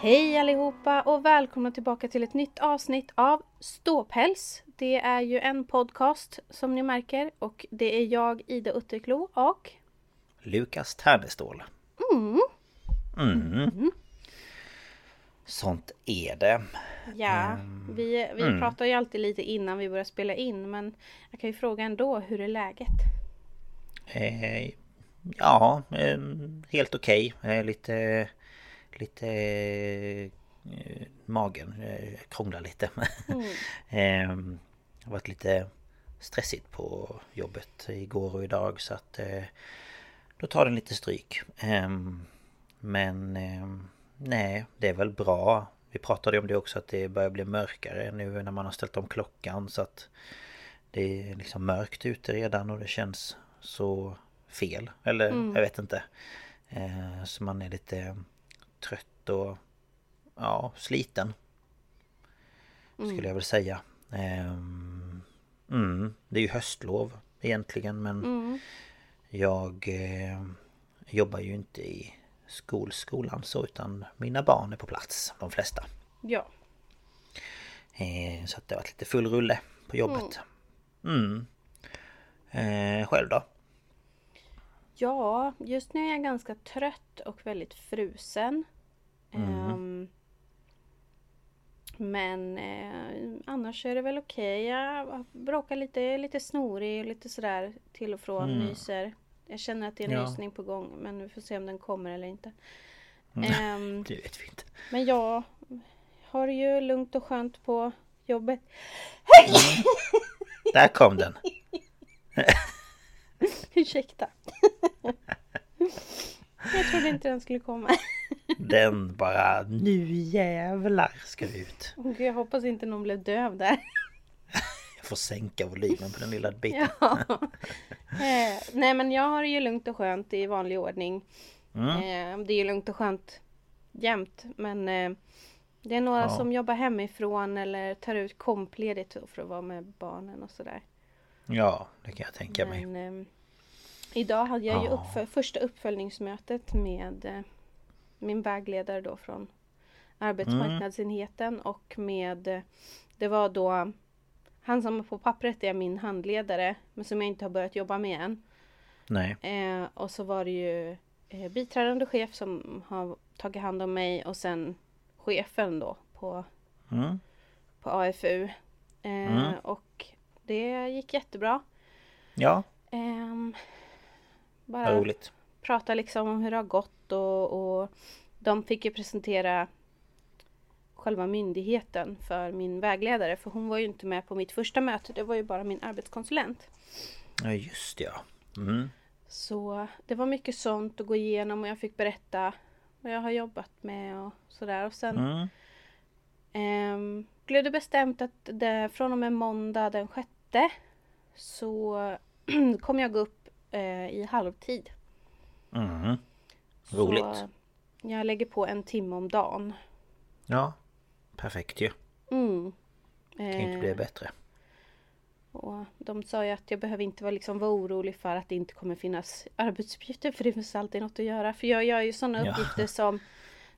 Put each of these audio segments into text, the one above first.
Hej allihopa och välkomna tillbaka till ett nytt avsnitt av Ståpäls. Det är ju en podcast som ni märker och det är jag Ida Utterklo och Lukas Ternestål. Mm. Mm. Sånt är det. Ja, vi, vi Mm. pratar ju alltid lite innan vi börjar spela in men jag kan ju fråga ändå, hur är läget? Eh, ja, eh, helt okej. Eh, lite... Lite... Eh, magen eh, krånglar lite. Mm. det har varit lite stressigt på jobbet igår och idag så att... Eh, då tar den lite stryk. Eh, men... Eh, nej, det är väl bra. Vi pratade om det också att det börjar bli mörkare nu när man har ställt om klockan så att... Det är liksom mörkt ute redan och det känns så fel. Eller Mm. jag vet inte. Så man är lite trött och ja, sliten. Skulle jag väl säga. Ehm, mm, det är ju höstlov egentligen men Mm. jag eh, jobbar ju inte i skolskolan så utan mina barn är på plats, de flesta. Ja, Eh, så att det har varit lite full rulle på jobbet. Mm. Eh, själv då? Ja just nu är jag ganska trött och väldigt frusen. Ehm, men eh, annars är det väl okej. Jag bråkar lite, lite snorig och lite sådär till och från, nyser. Jag känner att det är en Ja. nysning på gång men vi får se om den kommer eller inte. Ehm, Det vet vi inte. men jag har det ju lugnt och skönt på jobbet. Där kom den! Ursäkta. jag trodde inte den skulle komma. Den bara Nu jävlar ska vi ut! Gud, jag hoppas inte någon blev döv där. Jag får sänka volymen på den lilla biten. Ja. Eh, nej men jag har det ju lugnt och skönt i vanlig ordning. Mm. Eh, det är ju lugnt och skönt jämt. Men eh, det är några Ja. som jobbar hemifrån eller tar ut kompledigt för att vara med barnen och sådär. Ja, det kan jag tänka mig. Men eh, idag hade jag ju Ja. första uppföljningsmötet med eh, min vägledare då från arbetsmarknadsenheten och med eh, Det var då Han som på pappret är min handledare men som jag inte har börjat jobba med än. Nej. Eh, och så var det ju eh, biträdande chef som har tagit hand om mig och sen chefen då på, Mm. på AFU. Eh, Mm. Och det gick jättebra. Ja, vad bara roligt. prata liksom om hur det har gått och, och de fick ju presentera själva myndigheten för min vägledare för hon var ju inte med på mitt första möte. Det var ju bara min arbetskonsulent. Ja, just det, ja. Mm. Så det var mycket sånt att gå igenom och jag fick berätta vad jag har jobbat med och sådär. Och sen Mm. ehm, blev det bestämt att det, från och med måndag den sjätte så kommer jag gå upp eh, i halvtid. Mm. Roligt. Så jag lägger på en timme om dagen. Ja, perfekt ju. Mm. Kan ju inte bli Eh, bättre. och de sa ju att jag behöver inte vara, liksom, vara orolig för att det inte kommer finnas arbetsuppgifter för det finns alltid något att göra. För jag gör ju sådana Ja. uppgifter som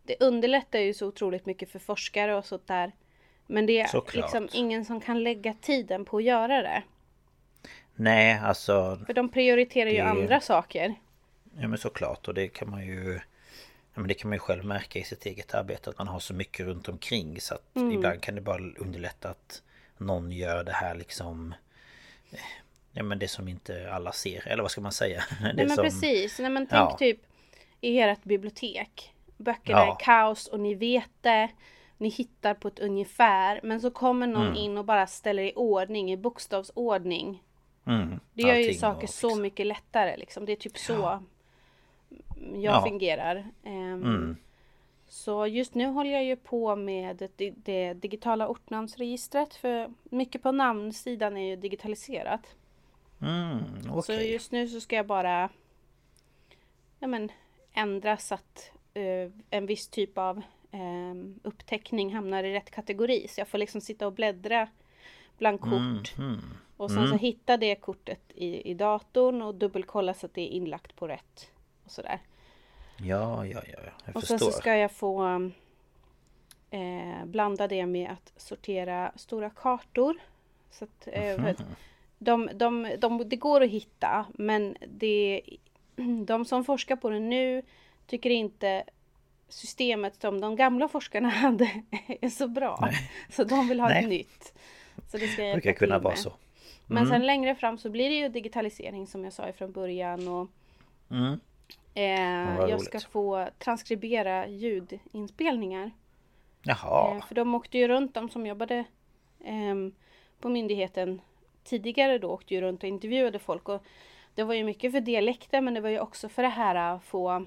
Det underlättar ju så otroligt mycket för forskare och sånt där. Men det är Såklart. liksom ingen som kan lägga tiden på att göra det. Nej, alltså... För de prioriterar ju Det- andra saker. Ja men såklart och det kan man ju... Ja, men det kan man ju själv märka i sitt eget arbete att man har så mycket runt omkring så att Mm. ibland kan det bara underlätta att någon gör det här liksom... eh, Ja men det som inte alla ser, eller vad ska man säga? Det Nej men som, precis. Nej, men tänk Ja. typ i ert bibliotek. Böckerna Ja. är kaos och ni vet det. Ni hittar på ett ungefär. Men så kommer någon Mm. in och bara ställer i ordning, i bokstavsordning. Mm, Det gör ju saker så mycket lättare liksom. Det är typ så Ja. jag Ja. fungerar. Ehm, Mm. Så just nu håller jag ju på med det, det digitala ortnamnsregistret. För mycket på namnsidan är ju digitaliserat. Mm, Så just nu så ska jag bara ja, men, ändra så att eh, en viss typ av eh, uppteckning hamnar i rätt kategori. Så jag får liksom sitta och bläddra bland kort. Mm, mm. Och sen så hitta det kortet i, i datorn och dubbelkolla så att det är inlagt på rätt. Och sådär. Ja, ja, ja, jag Och sen så förstår. ska jag få eh, blanda det med att sortera stora kartor. Så att, eh, de, de, de, det går att hitta men det, de som forskar på det nu tycker inte systemet som de gamla forskarna hade är så bra. Nej. Så de vill ha Nej. ett nytt. Så det ska jag brukar kunna vara så. Mm. Men sen längre fram så blir det ju digitalisering som jag sa ifrån början. Och, mm. eh, jag ska få transkribera ljudinspelningar. Jaha. Eh, för de åkte ju runt, de som jobbade eh, på myndigheten tidigare då åkte ju runt och intervjuade folk. Och det var ju mycket för dialekter men det var ju också för det här att få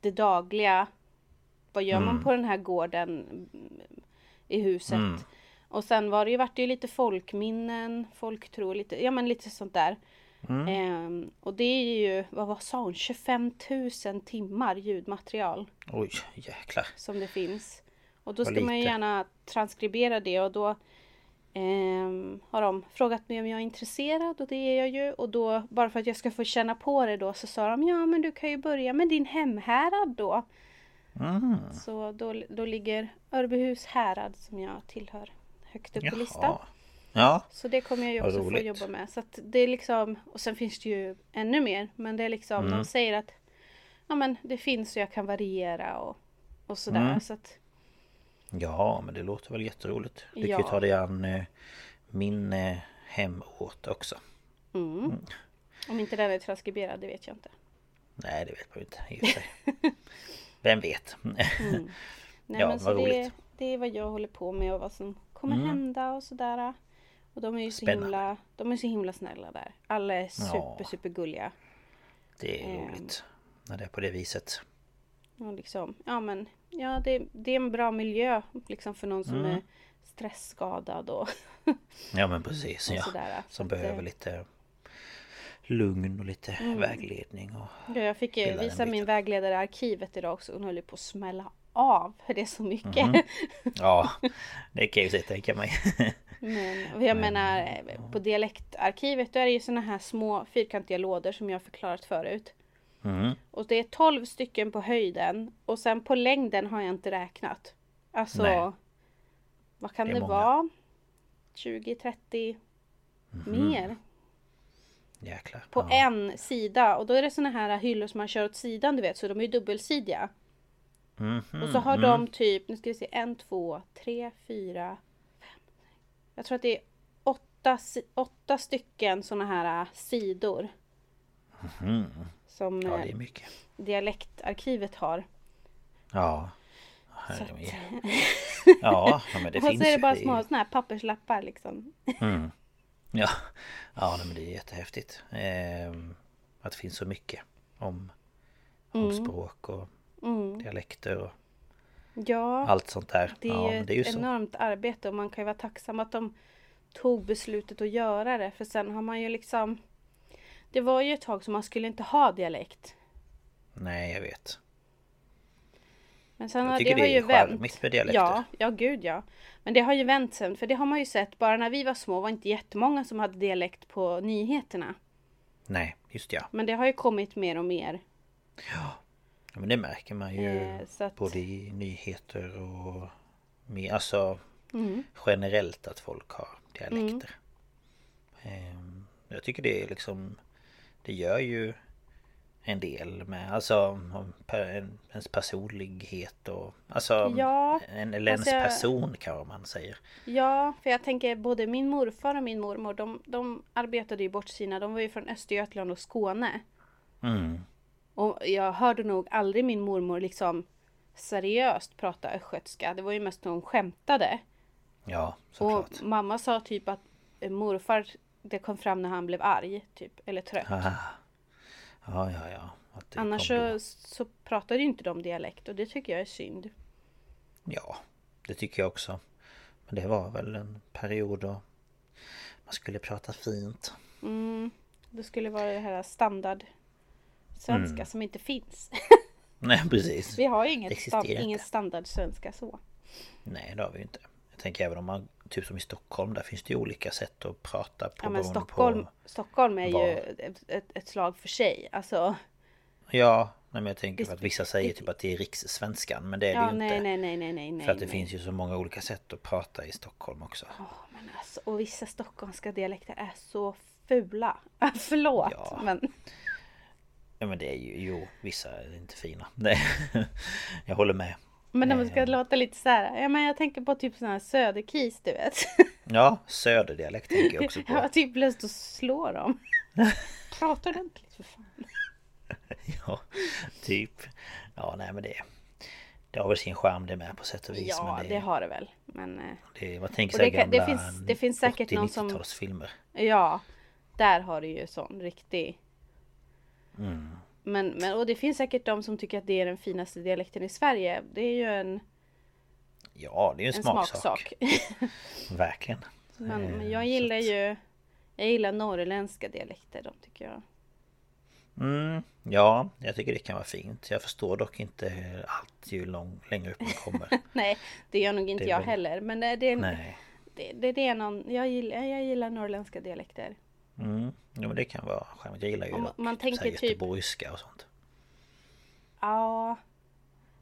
det dagliga. Vad gör mm. man på den här gården i huset? Mm. Och sen var det ju, vart det ju lite folkminnen, folktro, lite, ja men lite sånt där. Mm. Ehm, och det är ju, vad var sa hon, 25 000 timmar ljudmaterial. Oj, jäklar. Som det finns. Och då ska man ju gärna transkribera det och då eh, har de frågat mig om jag är intresserad och det är jag ju. Och då, bara för att jag ska få känna på det då, så sa de ja men du kan ju börja med din hemhärad då. Mm. Så då, då ligger Örbyhus härad som jag tillhör högt upp på listan. Ja. Så det kommer jag ju också få jobba med. Så att det är liksom, och sen finns det ju ännu mer. Men det är liksom, mm. de säger att ja men det finns och jag kan variera och, och sådär. Mm. Så att, Ja men det låter väl jätteroligt. Du ja. kan ju ta dig an eh, min eh, hemort också. Mm. Mm. Om inte den är transkriberad, det vet jag inte. Nej det vet man ju inte i sig. Vem vet? mm. Nej, ja, men vad roligt. Det, det, är vad jag håller på med och vad som kommer mm. hända och sådär. Och de är ju så himla, de är så himla snälla där. Alla är super, ja. super gulliga. Det är ehm. roligt. När det är på det viset. Och liksom, ja men ja, det, det är en bra miljö liksom för någon som mm. är stressskadad och Ja men precis, ja. Sådär, som behöver lite lugn och lite mm. vägledning och ja, Jag fick visa min vägledare i arkivet idag också. Hon höll ju på att smälla av för det är så mycket. Mm. Ja, det kan jag ju tänka mig. Men jag men, menar på dialektarkivet då är det ju såna här små fyrkantiga lådor som jag förklarat förut. Mm. Och det är 12 stycken på höjden och sen på längden har jag inte räknat. Alltså Nej. Vad kan det, det vara? 20, 30 mm. mer. Jäklar. På ja. en sida och då är det såna här hyllor som man kör åt sidan du vet så de är ju dubbelsidiga. Mm -hmm. Och så har de mm. typ, nu ska vi se, en, två, tre, fyra, fem. Jag tror att det är åtta, åtta stycken såna här sidor. Mm. Som ja, det är mycket. dialektarkivet har. Ja. Att... ja, men det finns Och så är det bara små såna här papperslappar liksom. Mm. Ja, ja men det är jättehäftigt. Eh, att det finns så mycket om, om mm. språk och mm. dialekter och ja, allt sånt där. Det är, ja, det är ju ett så. enormt arbete och man kan ju vara tacksam att de tog beslutet att göra det. För sen har man ju liksom det var ju ett tag som man skulle inte ha dialekt. Nej, jag vet. Men sen jag tycker det, det har ju vänt. med dialekter. Ja, ja gud ja. Men det har ju vänt sen, för det har man ju sett. Bara när vi var små var inte jättemånga som hade dialekt på nyheterna. Nej, just ja. Men det har ju kommit mer och mer. Ja, ja men det märker man ju eh, att... både i nyheter och med, alltså mm. generellt att folk har dialekter. Mm. Jag tycker det är liksom det gör ju en del med alltså ens personlighet och alltså ja, en, eller ens alltså, person kan man säga. Ja, för jag tänker både min morfar och min mormor de, de arbetade ju bort sina, de var ju från Östergötland och Skåne. Mm. Och jag hörde nog aldrig min mormor liksom seriöst prata östgötska. Det var ju mest när hon skämtade. Ja, såklart. Och mamma sa typ att morfar det kom fram när han blev arg, typ. Eller trött. Ah. Ja, ja, ja. Annars så, så pratade ju inte de dialekt och det tycker jag är synd. Ja, det tycker jag också. Men det var väl en period då man skulle prata fint. Mm, det skulle vara det här standard svenska mm. som inte finns. Nej, precis. Vi har ju inget sta ingen standard svenska så. Nej, det har vi inte. Jag tänker även om man Typ som i Stockholm, där finns det ju olika sätt att prata på. Ja men Stockholm, på Stockholm är var... ju ett, ett, slag för sig. Alltså. Ja, Nej men jag tänker för att vissa säger typ att det är rikssvenskan Men det är ja, det ju nej, inte nej, nej, nej, nej, nej. För att det nej. finns ju så många olika sätt att prata i Stockholm också Åh, men alltså, och vissa stockholmska dialekter är så fula. Förlåt, Ja. men Ja men det är ju, jo vissa är inte fina det, Jag håller med Men när man ska Eh. låta lite så här, ja men jag tänker på typ sån här söderkis du vet. Ja, söderdialekt tänker jag också Jag har på typ lust att slå dem. Prata ordentligt för fan. Ja, typ Ja nej men det Det har väl sin charm det med på sätt och vis Ja, men det har det väl. Men eh, det, Man tänker sig det kan- det gamla finns- det finns säkert någon som- 80-90-talsfilmer ja, där har du ju sån riktig. mm. Men, men och det finns säkert de som tycker att det är den finaste dialekten i Sverige. Det är ju en, Ja det är en, en smaksak, smaksak. Verkligen men, Eh, men jag så gillar ju Jag gillar norrländska dialekter. De tycker jag. Mm, ja, jag tycker det kan vara fint. Jag förstår dock inte allt ju lång, längre upp man kommer. Nej, det gör nog inte Det jag väl- heller. Men det, det, Nej. det, det, det är någon, jag gillar, jag gillar norrländska dialekter. Mm, ja, men det kan vara charmigt. Jag gillar ju man typ här tänker typ- göteborgska och sånt. Ja,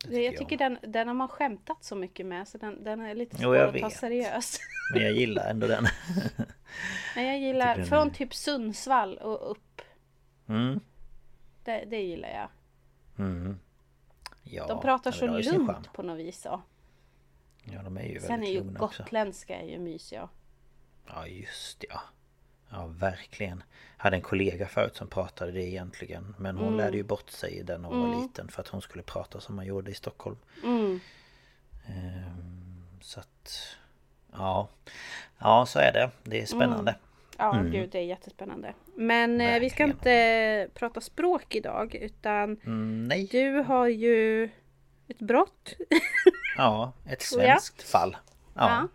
Det det, jag tycker tycker den, den har man skämtat så mycket med så den, den är lite Jo, svår jag att ta vet. seriöst. Men jag gillar ändå den. Men jag tycker gillar den från är- typ Sundsvall och upp. Mm, Det, det gillar jag. mm. Ja, De pratar så lugnt på något vis. Så. Ja, de är ju Sen är ju lugna också. gotländska är ju mysiga. Ja, just ja. Ja, verkligen. Jag hade en kollega förut som pratade det egentligen. Men hon Mm. lärde ju bort sig den när hon var Mm. liten. För att hon skulle prata som man gjorde i Stockholm. Mm. Ehm, Så att... Ja. Ja, så är det. Det är spännande. Ja, Mm. gud det är jättespännande. Men eh, vi ska Verkligen. inte prata språk idag utan Mm, nej. du har ju ett brott. Ja, ett svenskt fall. Ja, Ja.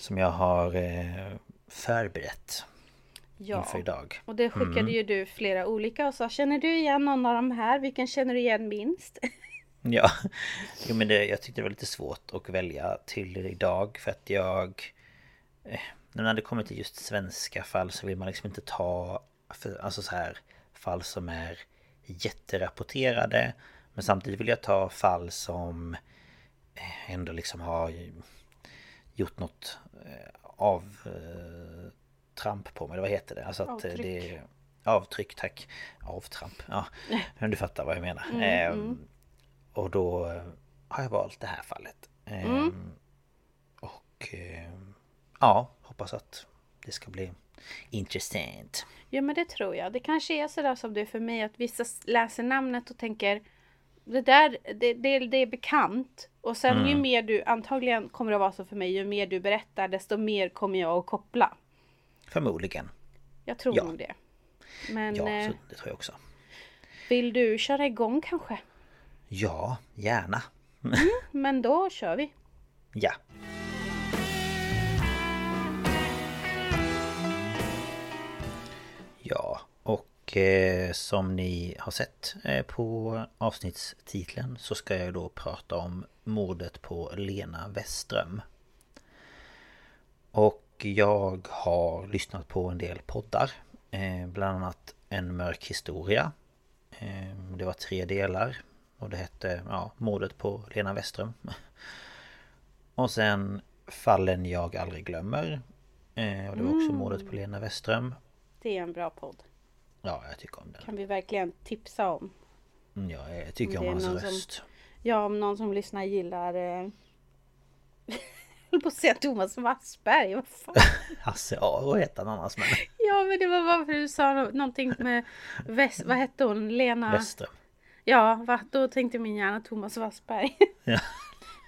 Som jag har eh, förberett Ja, inför idag. och det skickade Mm. ju du flera olika och sa Känner du igen någon av de här? Vilken känner du igen minst? Ja, jo, men det, jag tyckte det var lite svårt att välja till idag för att jag... Eh, när det kommer till just svenska fall så vill man liksom inte ta för, alltså så här fall som är jätterapporterade. Men samtidigt vill jag ta fall som eh, ändå liksom har gjort något eh, av eh, tramp på mig, vad heter det? Alltså att Avtryck. det Avtryck, tack. Avtramp. Ja, men du fattar vad jag menar. Mm, Ehm, mm. och då eh, har jag valt det här fallet. Ehm, Mm. Och ehm, ja, hoppas att det ska bli intressant. Ja men det tror jag. Det kanske är sådär som det är för mig att vissa läser namnet och tänker det där, det, det, det är bekant. Och sen ju Mm. mer du, antagligen kommer det att vara så för mig, ju mer du berättar desto mer kommer jag att koppla. Förmodligen. Jag tror Ja. nog det. Men Ja, eh, så det tror jag också. vill du köra igång kanske? Ja, gärna. Men då kör vi. Ja. Ja, och eh, som ni har sett eh, på avsnittstiteln så ska jag då prata om mordet på Lena Westström. Och jag har lyssnat på en del poddar. Eh, bland annat En mörk historia. Det var tre delar. Och det hette ja, Mordet på Lena Westström. Och sen Fallen jag aldrig glömmer. Och det var också Mm. mordet på Lena Westström. Det är en bra podd. Ja, jag tycker om den. Kan vi verkligen tipsa om. Mm, Ja, jag tycker om är hans någon som- röst. Ja, om någon som lyssnar gillar... Eh... Jag höll på att säga Thomas Wassberg. Vad fan? Hasse Aro heter han annars men Ja, men det var bara för att du sa nå- någonting med... Väst... Vad hette hon? Lena... Westström. Ja, va? då tänkte min hjärna Thomas Wassberg. Ja.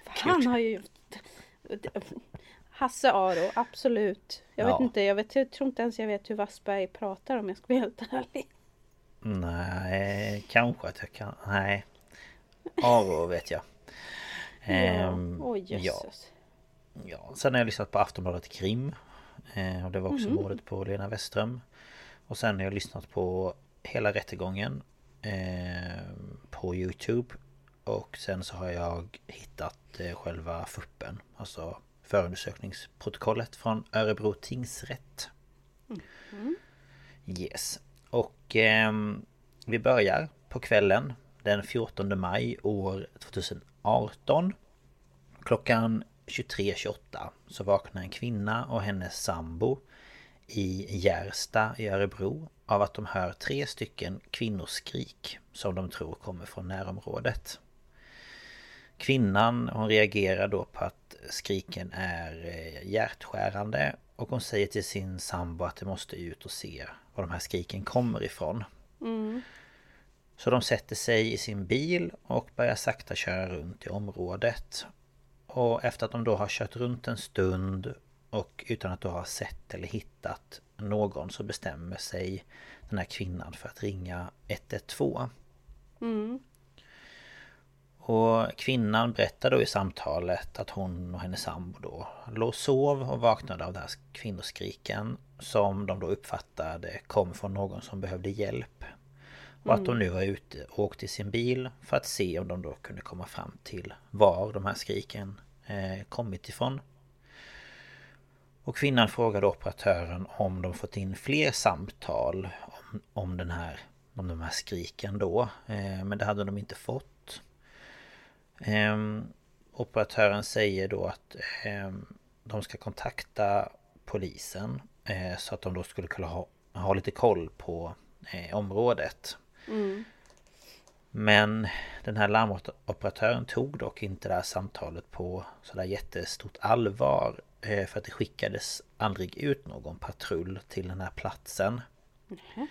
Han har ju... Hasse Aro, absolut. Jag Ja. vet inte, jag, vet, jag tror inte ens jag vet hur Wassberg pratar om jag ska vara helt ärlig. Nej, kanske att jag kan... Nej. Aro vet jag. Ehm, ja. Oj, ja, jösses. ja. Sen har jag lyssnat på Aftonbladet Krim. Eh, och det var också mordet på Lena Westström. Och sen har jag lyssnat på hela rättegången. Eh, på Youtube. Och sen så har jag hittat eh, själva FUPen. Alltså förundersökningsprotokollet från Örebro tingsrätt. Mm. Yes. Och ehm, vi börjar på kvällen den 14 maj år 2018 Klockan 23.28 så vaknar en kvinna och hennes sambo i Gärsta i Örebro av att de hör tre stycken kvinnoskrik som de tror kommer från närområdet. Kvinnan hon reagerar då på att skriken är eh, hjärtskärande och hon säger till sin sambo att de måste ut och se var de här skriken kommer ifrån. Mm. Så de sätter sig i sin bil och börjar sakta köra runt i området. Och efter att de då har kört runt en stund och utan att då ha sett eller hittat någon så bestämmer sig den här kvinnan för att ringa 112. Mm. Och kvinnan berättar då i samtalet att hon och hennes sambo då låg och sov och vaknade av det här kvinnoskriken som de då uppfattade kom från någon som behövde hjälp. Och att de mm. nu var ute och åkte i sin bil för att se om de då kunde komma fram till var de här skriken eh, kommit ifrån. Och kvinnan frågade operatören om de fått in fler samtal om, om den här om de här skriken då. Eh, men det hade de inte fått. Eh, operatören säger då att eh, de ska kontakta polisen eh, så att de då skulle kunna ha, ha lite koll på eh, området. Mm. Men den här larmoperatören tog dock inte det här samtalet på sådär jättestort allvar. Eh, för att det skickades aldrig ut någon patrull till den här platsen. Mm.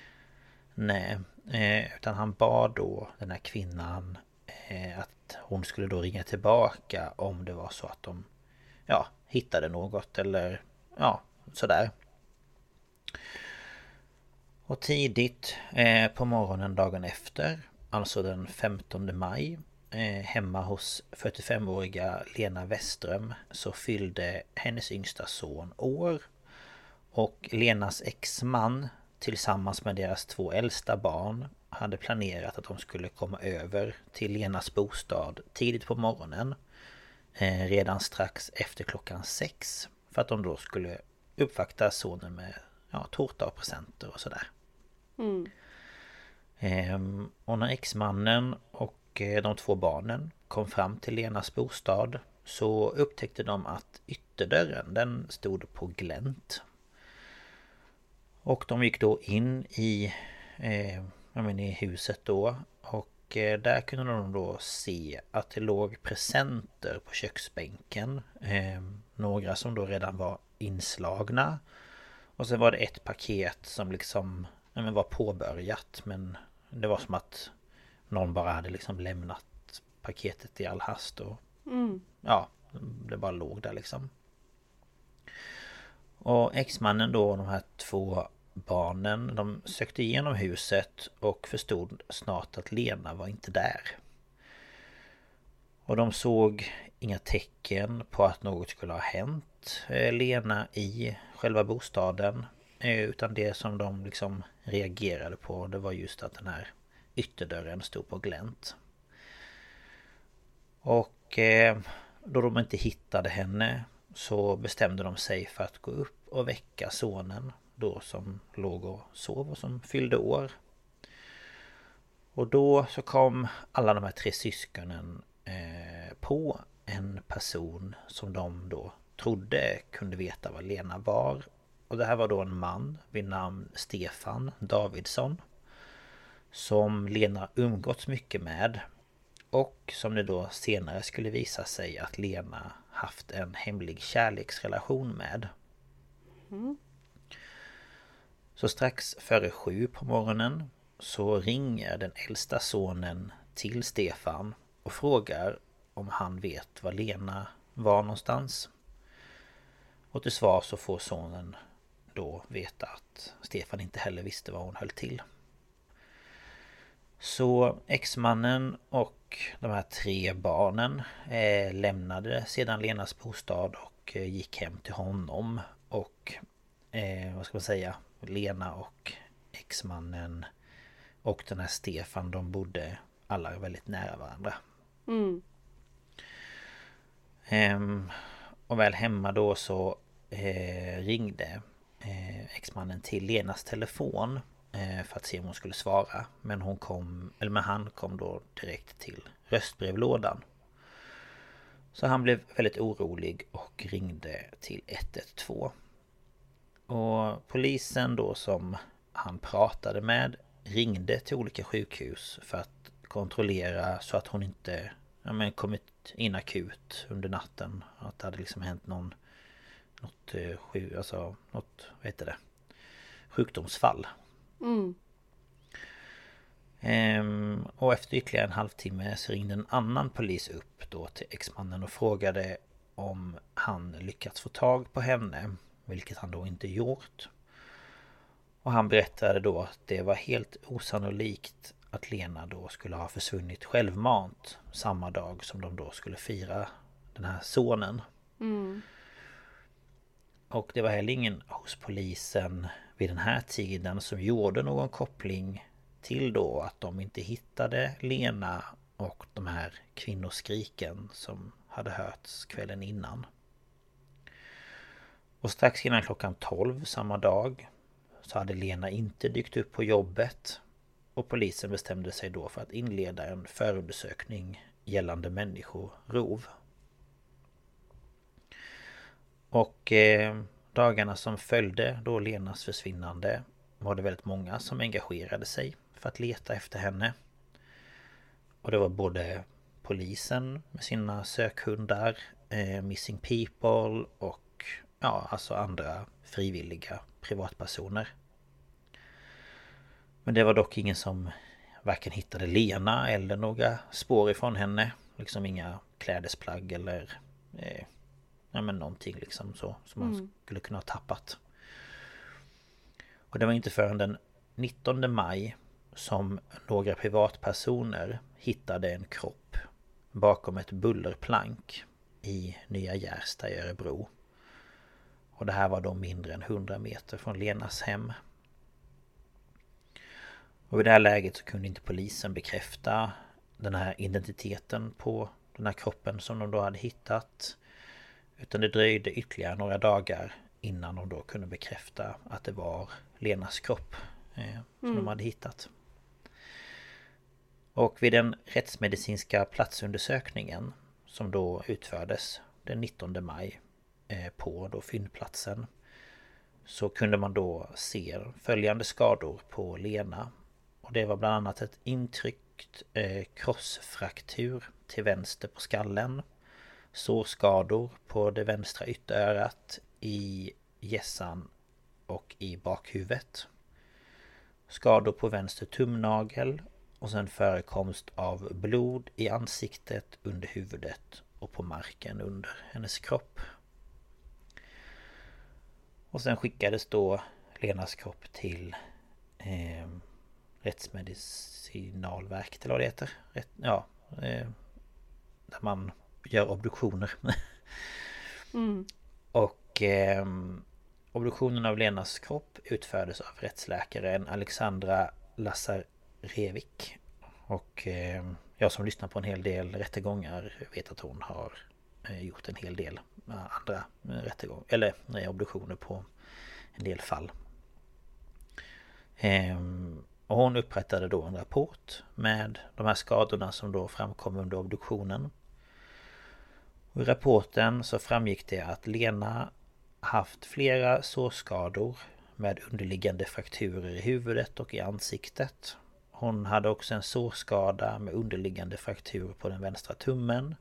Nej, eh, utan han bad då den här kvinnan Eh, att hon skulle då ringa tillbaka om det var så att de ja, hittade något eller ja, sådär. Och tidigt eh, på morgonen dagen efter alltså den 15 maj eh, hemma hos 45-åriga Lena Westström så fyllde hennes yngsta son år. Och Lenas exman tillsammans med deras två äldsta barn hade planerat att de skulle komma över till Lenas bostad tidigt på morgonen. Eh, redan strax efter klockan sex. För att de då skulle uppvakta sonen med ja, tårta och presenter och sådär. Mm. Ehm, och när exmannen och eh, de två barnen kom fram till Lenas bostad så upptäckte de att ytterdörren den stod på glänt. Och de gick då in i, eh, menar, i huset då och eh, där kunde de då se att det låg presenter på köksbänken. Eh, några som då redan var inslagna. Och sen var det ett paket som liksom ja, men var påbörjat men det var som att någon bara hade liksom lämnat paketet i all hast och mm. ja, det bara låg där liksom. Och exmannen då och de här två barnen de sökte igenom huset och förstod snart att Lena var inte där. Och de såg inga tecken på att något skulle ha hänt eh, Lena i själva bostaden. Eh, utan det som de liksom reagerade på det var just att den här ytterdörren stod på glänt. Och eh, då de inte hittade henne så bestämde de sig för att gå upp och väcka sonen då som låg och sov och som fyllde år. Och då så kom alla de här tre syskonen eh, på en person som de då trodde kunde veta vad Lena var och det här var då en man vid namn Stefan Davidsson. Som Lena umgåtts mycket med. Och som det då senare skulle visa sig att Lena haft en hemlig kärleksrelation med. Mm. Så strax före sju på morgonen så ringer den äldsta sonen till Stefan och frågar om han vet var Lena var någonstans. Och till svar så får sonen då veta att Stefan inte heller visste var hon höll till. Så exmannen och de här tre barnen eh, lämnade sedan Lenas bostad och eh, gick hem till honom. Och eh, vad ska man säga? Lena och exmannen och den här Stefan de bodde alla väldigt nära varandra. Mm. Ehm, och väl hemma då så eh, ringde eh, exmannen till Lenas telefon eh, för att se om hon skulle svara. Men hon kom, eller men han kom då direkt till röstbrevlådan. Så han blev väldigt orolig och ringde till 112. Och polisen då som han pratade med ringde till olika sjukhus för att kontrollera så att hon inte ja, men kommit in akut under natten. Att det hade liksom hänt någon något, eh, alltså, något vad heter det? Sjukdomsfall. Mm. Ehm, och efter ytterligare en halvtimme så ringde en annan polis upp då till exmannen och frågade om han lyckats få tag på henne. Vilket han då inte gjort. Och han berättade då att det var helt osannolikt att Lena då skulle ha försvunnit självmant samma dag som de då skulle fira den här sonen. Mm. Och det var heller ingen hos polisen vid den här tiden som gjorde någon koppling till då att de inte hittade Lena och de här kvinnoskriken som hade hörts kvällen innan. Och strax innan klockan 12 samma dag så hade Lena inte dykt upp på jobbet och polisen bestämde sig då för att inleda en förundersökning gällande människorov. Och eh, dagarna som följde då Lenas försvinnande var det väldigt många som engagerade sig för att leta efter henne. Och det var både polisen med sina sökhundar, eh, Missing People och ja, alltså andra frivilliga privatpersoner. Men det var dock ingen som varken hittade Lena eller några spår ifrån henne. Liksom inga klädesplagg eller eh, ja, men någonting liksom så som man mm. skulle kunna ha tappat. Och det var inte förrän den 19 maj som några privatpersoner hittade en kropp bakom ett bullerplank i Nya Gärsta i Örebro. Och det här var då mindre än 100 meter från Lenas hem. Och i det här läget så kunde inte polisen bekräfta den här identiteten på den här kroppen som de då hade hittat. Utan det dröjde ytterligare några dagar innan de då kunde bekräfta att det var Lenas kropp eh, som mm. de hade hittat. Och vid den rättsmedicinska platsundersökningen som då utfördes den 19 maj Eh, på då fyndplatsen så kunde man då se följande skador på Lena. Och det var bland annat ett intryckt eh, krossfraktur till vänster på skallen. Sårskador på det vänstra ytterörat, i gässan och i bakhuvudet. Skador på vänster tumnagel och sen förekomst av blod i ansiktet, under huvudet och på marken under hennes kropp. Och sen skickades då Lenas kropp till eh, Rättsmedicinalverket eller vad det heter. Rätt, ja, eh, där man gör obduktioner. mm. Och eh, obduktionen av Lenas kropp utfördes av rättsläkaren Alexandra Lazarevik. Och eh, jag som lyssnar på en hel del rättegångar vet att hon har Eh, gjort en hel del eh, andra eh, rättegångar, eller obduktioner på en del fall. Ehm, och hon upprättade då en rapport med de här skadorna som då framkom under obduktionen. Och I rapporten så framgick det att Lena haft flera sårskador med underliggande frakturer i huvudet och i ansiktet. Hon hade också en sårskada med underliggande fraktur på den vänstra tummen.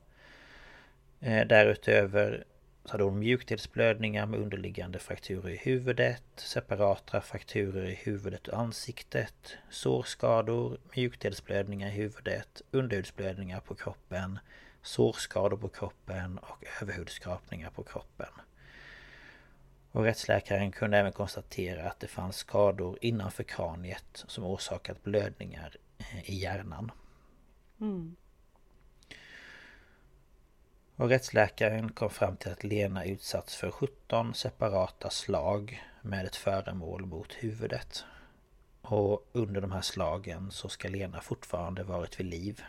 Eh, därutöver så hade hon mjukdelsblödningar med underliggande frakturer i huvudet, separata frakturer i huvudet och ansiktet, sårskador, mjukdelsblödningar i huvudet, underhudsblödningar på kroppen, sårskador på kroppen och överhudskrapningar på kroppen. Och rättsläkaren kunde även konstatera att det fanns skador innanför kraniet som orsakat blödningar eh, i hjärnan. Mm. Och rättsläkaren kom fram till att Lena utsatts för 17 separata slag med ett föremål mot huvudet. Och under de här slagen så ska Lena fortfarande varit vid liv.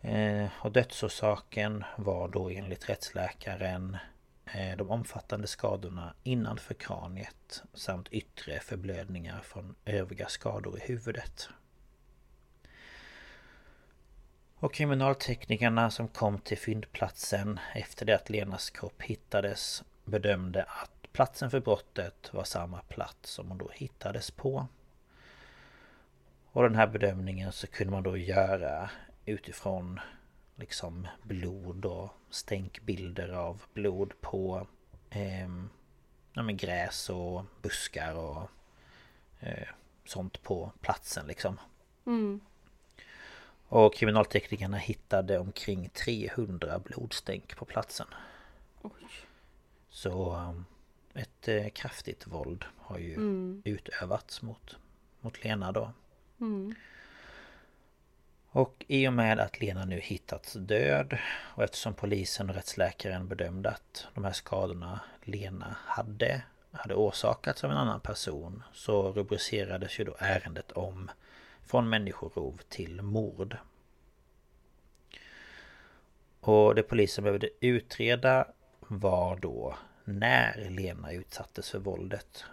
Eh, och dödsorsaken var då enligt rättsläkaren eh, de omfattande skadorna innanför kraniet samt yttre förblödningar från övriga skador i huvudet. Och kriminalteknikerna som kom till fyndplatsen efter det att Lenas kropp hittades bedömde att platsen för brottet var samma plats som hon då hittades på. Och den här bedömningen så kunde man då göra utifrån liksom blod och stänkbilder av blod på eh, ja, men gräs och buskar och eh, sånt på platsen liksom. Mm. Och kriminalteknikerna hittade omkring 300 blodstänk på platsen. Oj. Så um, ett eh, kraftigt våld har ju mm. utövats mot, mot Lena då. Mm. Och i och med att Lena nu hittats död och eftersom polisen och rättsläkaren bedömde att de här skadorna Lena hade hade orsakats av en annan person så rubricerades ju då ärendet om från människorov till mord. Och det polisen behövde utreda var då när Lena utsattes för våldet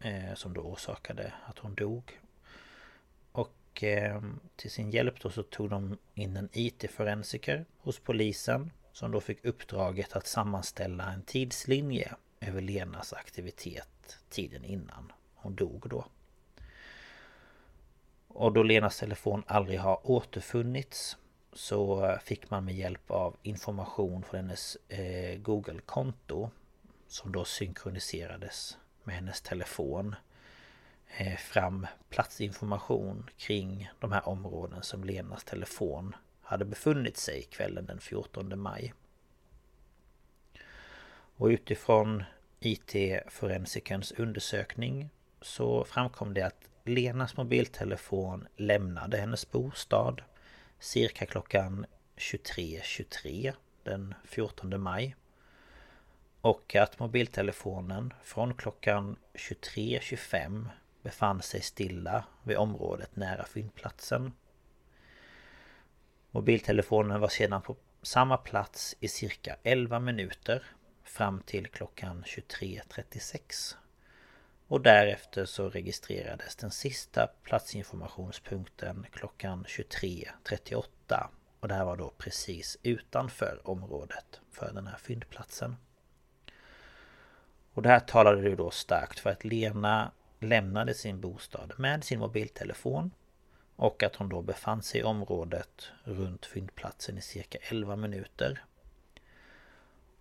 eh, som då orsakade att hon dog. Och eh, till sin hjälp då så tog de in en IT-forensiker hos polisen som då fick uppdraget att sammanställa en tidslinje över Lenas aktivitet tiden innan hon dog då. Och då Lenas telefon aldrig har återfunnits så fick man med hjälp av information från hennes eh, Google-konto som då synkroniserades med hennes telefon eh, fram platsinformation kring de här områden som Lenas telefon hade befunnit sig kvällen den 14 maj. Och utifrån IT-forensikerns undersökning så framkom det att Lenas mobiltelefon lämnade hennes bostad cirka klockan 23.23 .23 den 14 maj. Och att mobiltelefonen från klockan 23.25 befann sig stilla vid området nära fyndplatsen. Mobiltelefonen var sedan på samma plats i cirka 11 minuter fram till klockan 23.36. Och därefter så registrerades den sista platsinformationspunkten klockan 23.38. Och det här var då precis utanför området för den här fyndplatsen. Och det här talade ju då starkt för att Lena lämnade sin bostad med sin mobiltelefon och att hon då befann sig i området runt fyndplatsen i cirka 11 minuter.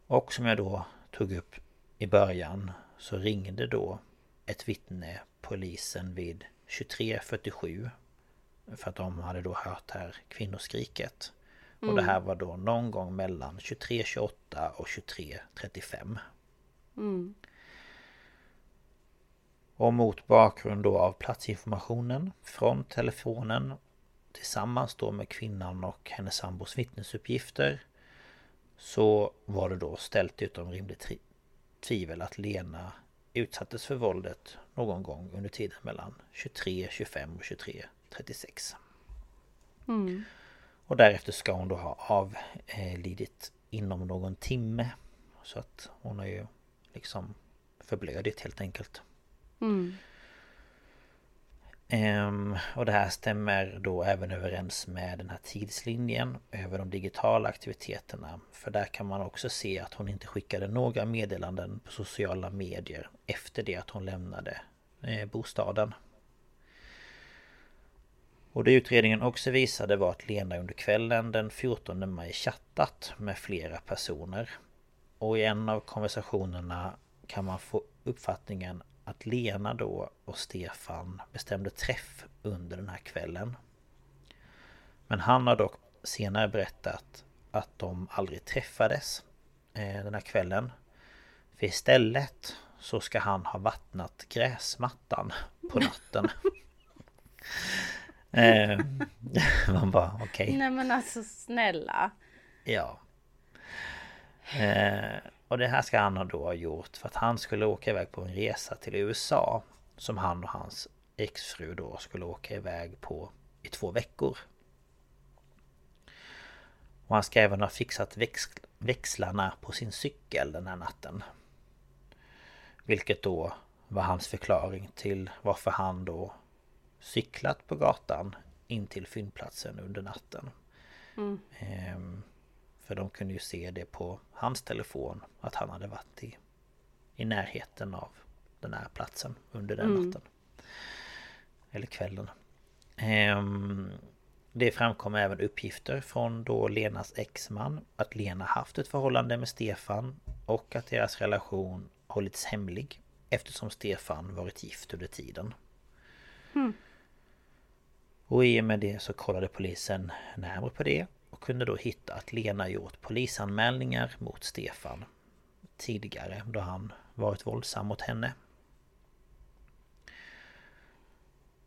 Och som jag då tog upp i början så ringde då ett vittne polisen vid 23.47 För att de hade då hört här kvinnoskriket mm. Och det här var då någon gång mellan 23.28 och 23.35 mm. Och mot bakgrund då av platsinformationen från telefonen Tillsammans då med kvinnan och hennes sambos vittnesuppgifter Så var det då ställt utom rimligt tvivel att Lena utsattes för våldet någon gång under tiden mellan 23.25 och 23.36. Mm. Och därefter ska hon då ha avlidit inom någon timme. Så att hon har ju liksom förblödit helt enkelt. Mm. Ehm, och det här stämmer då även överens med den här tidslinjen över de digitala aktiviteterna. För där kan man också se att hon inte skickade några meddelanden på sociala medier efter det att hon lämnade eh, bostaden. Och det utredningen också visade var att Lena under kvällen den 14 maj chattat med flera personer. Och i en av konversationerna kan man få uppfattningen att Lena då och Stefan bestämde träff under den här kvällen. Men han har dock senare berättat att de aldrig träffades eh, den här kvällen. För istället så ska han ha vattnat gräsmattan på natten. eh, man bara okej. Okay. Nej men alltså snälla. Ja. Och det här ska han då ha gjort för att han skulle åka iväg på en resa till USA Som han och hans exfru då skulle åka iväg på i två veckor Och han ska även ha fixat väx växlarna på sin cykel den här natten. Vilket då var hans förklaring till varför han då cyklat på gatan in till fyndplatsen under natten. Mm. Ehm, för de kunde ju se det på hans telefon att han hade varit i, i närheten av den här platsen under den mm. natten. Eller kvällen. Ehm, det framkom även uppgifter från då Lenas exman att Lena haft ett förhållande med Stefan och att deras relation hållits hemlig eftersom Stefan varit gift under tiden. Mm. Och i och med det så kollade polisen närmare på det och kunde då hitta att Lena gjort polisanmälningar mot Stefan tidigare då han varit våldsam mot henne.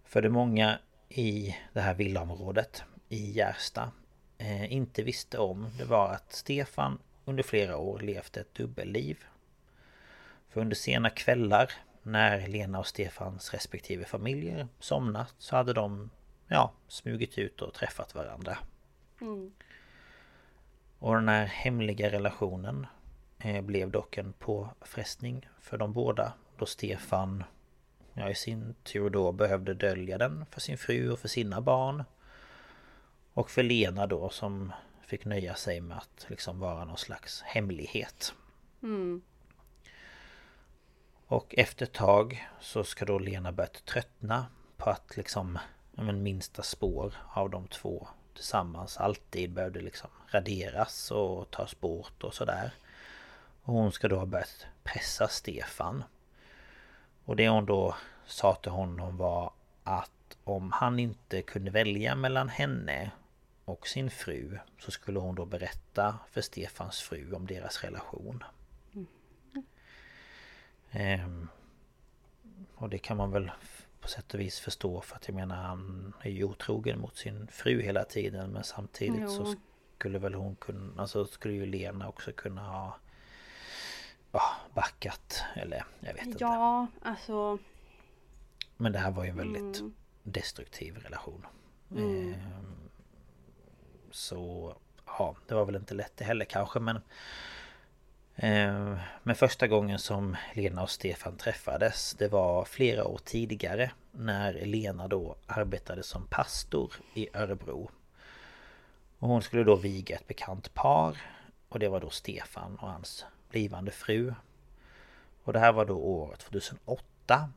För det många i det här villaområdet i Gärsta eh, inte visste om det var att Stefan under flera år levt ett dubbelliv. För under sena kvällar när Lena och Stefans respektive familjer somnat så hade de ja, smugit ut och träffat varandra. Mm. Och den här hemliga relationen eh, blev dock en påfrestning för de båda då Stefan ja, i sin tur då behövde dölja den för sin fru och för sina barn. Och för Lena då som fick nöja sig med att liksom vara någon slags hemlighet. Mm. Och efter ett tag så ska då Lena börjat tröttna på att liksom men, minsta spår av de två tillsammans alltid behövde liksom raderas och tas bort och sådär. Och hon ska då ha börjat pressa Stefan. Och det hon då sa till honom var att om han inte kunde välja mellan henne och sin fru så skulle hon då berätta för Stefans fru om deras relation. Mm. Ehm, och det kan man väl på sätt och vis förstå för att jag menar han är ju otrogen mot sin fru hela tiden men samtidigt jo. så skulle väl hon kunna, alltså skulle ju Lena också kunna ha ja, backat eller jag vet inte. Ja, alltså Men det här var ju en väldigt mm. destruktiv relation. Mm. Ehm, så ja, det var väl inte lätt det heller kanske men Ehm, men första gången som Lena och Stefan träffades det var flera år tidigare när Lena då arbetade som pastor i Örebro. Och hon skulle då viga ett bekant par och det var då Stefan och hans blivande fru. Och det här var då året 2008